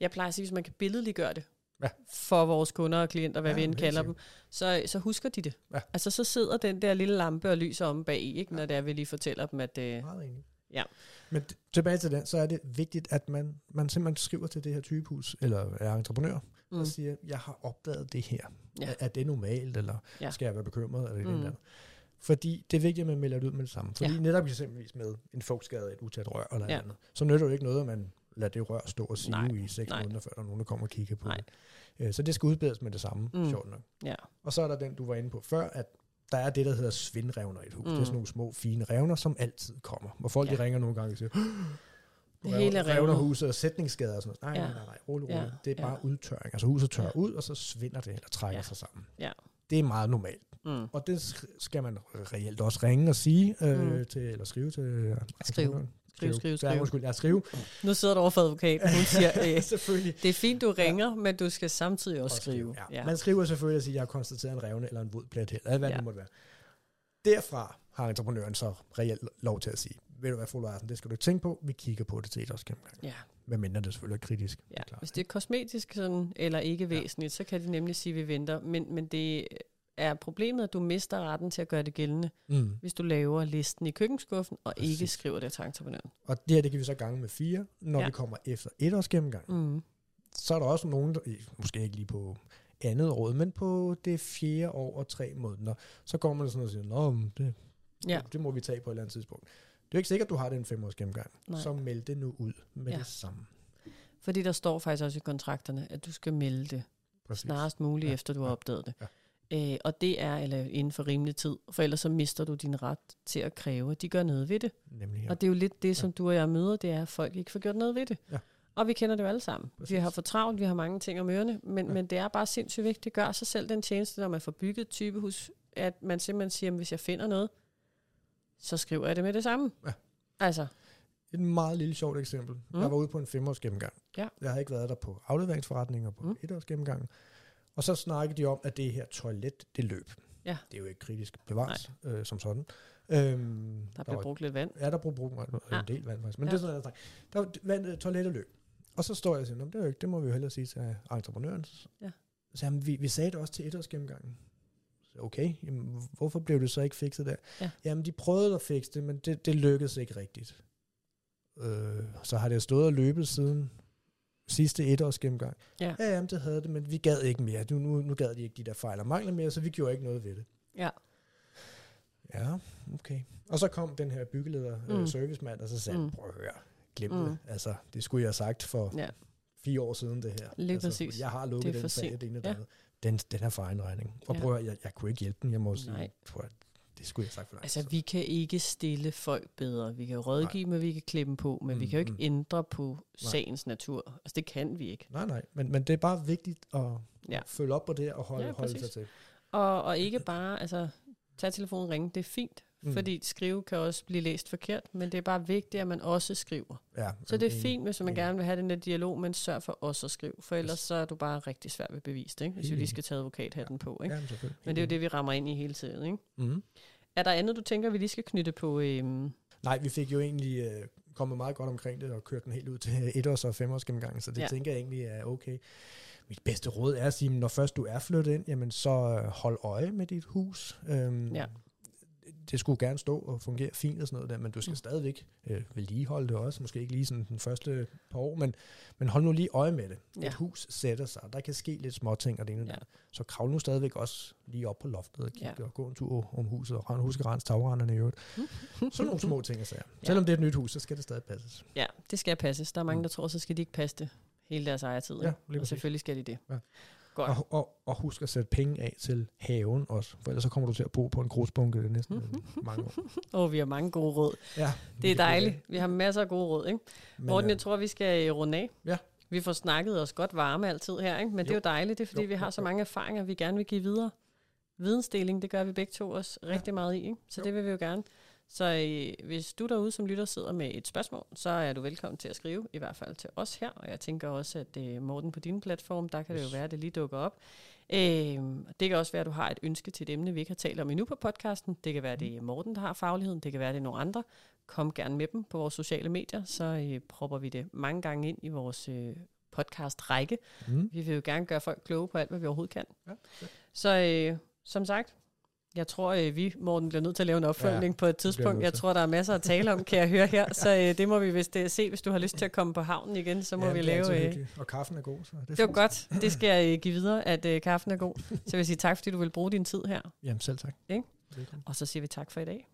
jeg plejer at sige, hvis man kan billedliggøre det
Ja.
for vores kunder og klienter, hvad
Ja,
vi end kalder dem, så, så husker de det.
Ja.
Altså, så sidder den der lille lampe og lyser om bag i, ikke? når det er, vi lige fortæller dem, at... Øh. Ja.
Men tilbage til den, så er det vigtigt, at man, man simpelthen skriver til det her typehus, eller er entreprenør, mm. og siger, jeg har opdaget det her.
Ja.
Er, er det normalt, eller ja. Skal jeg være bekymret, eller
Mm.
eller andet? Fordi det er vigtigt, at man melder det ud med det samme. Fordi
Ja.
netop eksempelvis med en fugtskade, et utæt rør eller
Ja.
andet, så nytter det jo ikke noget, at man lader det rør stå og sive
Nej.
i seks
Nej.
måneder, før der er nogen, der kommer og kigger på
Nej.
det. Øh, Så det skal udbedes med det samme,
Mm.
mm. sjovt nok.
ja.
Og så er der den, du var inde på før, at der er det, der hedder svindrevner i et hus. Mm. Det er
Mm.
sådan nogle små, fine revner, som altid kommer. Hvor folk ja.
Ja.
de ringer nogle gange og siger,
Det hele er
revner
revner.
huset og sætningsskader og sådan noget. Nej,
Ja.
nej, nej, nej, rolig, rolig.
Ja.
Ja. Det er
Ja.
bare udtørring. Altså huset tørrer
Ja.
ud, og så svinder det, eller trækker
Ja.
sig sammen.
Ja.
Det er meget normalt.
Mm.
Og det sk- skal man reelt også ringe og sige øh,
Mm.
til, eller skrive til... øh, entreprenøren.
Skriv, skriv,
Ja, undskyld, ja, skrive.
Nu sidder du over for advokaten, hun siger, øh,
selvfølgelig.
det er fint, du ringer, men du skal samtidig også
Og
skrive.
Ja.
Ja.
Man skriver selvfølgelig og siger, jeg har konstateret en revne eller en våd plet her, eller hvad ja.
Ja.
det måtte være. Derfra har entreprenøren så reelt lov til at sige, ved du hvad, fru Larsen, det skal du ikke tænke på, vi kigger på det til et års gennemgang.
Ja.
Hvad mindre det selvfølgelig er kritisk.
Ja,
klart.
hvis det er kosmetisk sådan, eller ikke væsentligt, så kan de nemlig sige, at vi venter. Men, men det er problemet, at du mister retten til at gøre det gældende,
Mm.
hvis du laver listen i køkkenskuffen, og Præcis. ikke skriver det til entreprenøren.
Og det her, det kan vi så gange med fire, når ja. Vi kommer efter et års gennemgang.
Mm.
Så er der også nogen, der, måske ikke lige på andet råd, men på det fjerde år og tre måneder, så går man sådan og siger, Nå, det,
Ja.
det må vi tage på et eller andet tidspunkt. Det er jo ikke sikkert, at du har den fem års gennemgang.
Nej.
Så meld det nu ud med
Ja.
det samme.
Fordi der står faktisk også i kontrakterne, at du skal melde det
Præcis.
snarest muligt,
Ja.
efter du har opdaget det.
Ja.
Øh, og det er eller inden for rimelig tid, for ellers så mister du din ret til at kræve, at de gør noget ved det.
Nemlig,
Ja.
ja.
Og det er jo lidt det, som du og jeg møder, det er, at folk ikke får gjort noget ved det.
Ja.
Og vi kender det jo alle sammen. Præcis. Vi har for travlt, vi har mange ting om ørerne, men,
Ja.
ja. men det er bare sindssygt vigtigt. Det gør sig selv den tjeneste, når man får bygget et typehus, at man simpelthen siger, at hvis jeg finder noget, så skriver jeg det med det samme.
Ja.
Altså,
Et meget lille sjovt eksempel. Mm. Jeg var ude på en femårs gennemgang.
Ja.
Jeg har ikke været der på afleveringsforretninger på mm.
Mm.
et års gennemgang. Og så snakkede de om, at det her toilet, det løb.
Ja.
Det er jo ikke kritisk bevares øh, som sådan. Øhm,
der bliver
var-
brugt lidt vand.
Ja, der bruger brug en
Ja.
del vand faktisk. Men
Ja.
det er sådan noget, der var vand, toilettet løb. Og så står jeg og siger, "Nå, men det, er jo ikke, det må vi jo hellere sige til entreprenøren.
Ja.
Så jamen, vi, vi sagde det også til etårsgennemgangen. Så okay, jamen, hvorfor blev det så ikke fikset der?
Ja.
Jamen, de prøvede at fikse det, men det, det lykkedes ikke rigtigt. Øh, så har det stået og løbet siden sidste etårsgennemgang.
Ja.
ja, jamen, det havde det, men vi gad ikke mere. Nu, nu, nu gad de ikke de der fejl og mangler mere, så vi gjorde ikke noget ved det.
Ja.
Ja, okay. Og så kom den her byggeleder, mm.
Mm.
øh, servicemand, og så sagde mm. Prøv at høre, glem
Mm.
det. Altså, det skulle jeg have sagt for
Ja.
fire år siden, det her.
Lige
altså,
præcis.
Jeg har lukket den sag, det ene
Ja.
Den, den er for egen regning. Og
Ja.
prøv at, jeg, jeg kunne ikke hjælpe den. Jeg må sige, prøv at, det skulle jeg sagt for dig.
Altså, vi kan ikke stille folk bedre. Vi kan rådgive, men vi kan klippe dem på, men mm, vi kan jo ikke
mm.
ændre på
Nej.
sagens natur. Altså, det kan vi ikke.
Nej, nej, men, men det er bare vigtigt at
Ja.
følge op på det og holde,
Ja,
holde sig til.
Og, og ikke bare, altså, tage telefonen og ringe, det er fint. Mm.
Mm.
Fordi skrive kan også blive læst forkert, men det er bare vigtigt, at man også skriver.
Ja,
Så det er fint, hvis man gerne vil have den der dialog, men sørg for også at skrive, for ellers så er du bare rigtig svær ved bevist, ikke? hvis vi lige skal tage advokathatten på. Ikke?
Ja, men
det er jo det, vi rammer ind i hele tiden. Ikke?
Mm-hmm.
Er der andet, du tænker, vi lige skal knytte på? Øhm,
Nej, vi fik jo egentlig øh, kommet meget godt omkring det og kørt den helt ud til etårs- og femårs gennemgang, så det
Ja.
ja. tænker jeg egentlig er okay. Mit bedste råd er at sige, når først du er flyttet ind, jamen så øh, hold øje med dit hus. Øhm,
Ja.
Det skulle gerne stå og fungere fint og sådan noget der, men du skal
Mm.
mm. stadigvæk øh, vedligeholde det også. Måske ikke lige sådan den første par år, men, men hold nu lige øje med det.
Ja.
Ja. Et hus sætter sig, der kan ske lidt små ting og det ene
Ja.
Så kravl nu stadigvæk også lige op på loftet og kig
Ja.
ja. og gå en tur om huset og rend- husk at rense tagrenderne i øvrigt. Sådan nogle små ting, jeg siger.
Ja.
Selvom det er et nyt hus, så skal det stadig passes.
ja, det skal passes. Der er mange,
Mm.
der tror, så skal de ikke passe det hele deres ejertid.
Ja,
ikke?
lige
og selvfølgelig skal de det.
Ja.
Godt.
Og, og, og husk at sætte penge af til haven også, for ellers så kommer du til at bo på en grusbunke det næste mange år.
Åh, oh, vi har mange gode råd.
Ja,
Det er dejligt. Vi har masser af gode råd, ikke?
Men,
Morten,
øh,
jeg tror, vi skal øh, runde af.
Ja.
Vi får snakket os godt varme altid her, ikke? men det er
Jo.
jo dejligt. Det er, fordi
Jo,
vi har
jo,
så
jo.
mange erfaringer, vi gerne vil give videre. Vidensdeling, det gør vi begge to også rigtig meget i, ikke? så
Jo.
det vil vi jo gerne. Så øh, hvis du derude som lytter sidder med et spørgsmål, så er du velkommen til at skrive, i hvert fald til os her. Og jeg tænker også, at øh, Morten på din platform, der kan det
Yes.
jo være, at det lige dukker op. Øh, det kan også være, at du har et ønske til et emne, vi ikke har talt om endnu på podcasten. Det kan være, det er Morten, der har fagligheden. Det kan være, det er nogle andre. Kom gerne med dem på vores sociale medier, så øh, propper vi det mange gange ind i vores øh, podcast-række.
Mm,
Vi vil jo gerne gøre folk kloge på alt, hvad vi overhovedet kan.
Ja,
Så øh, som sagt, jeg tror, øh, vi, Morten, bliver nødt til at lave en opfølgning ja, på et tidspunkt. Jeg tror, der er masser at tale om, kan jeg høre her. Så øh, det må vi vist øh, se, hvis du har lyst til at komme på havnen igen, så må
ja,
vi lave... Øh.
Og kaffen er god, så det er
det var godt. Det skal jeg øh, give videre, at øh, kaffen er god. Så vil jeg sige tak, fordi du vil bruge din tid her.
Jamen selv tak. Velkommen.
Og så siger vi tak for i dag.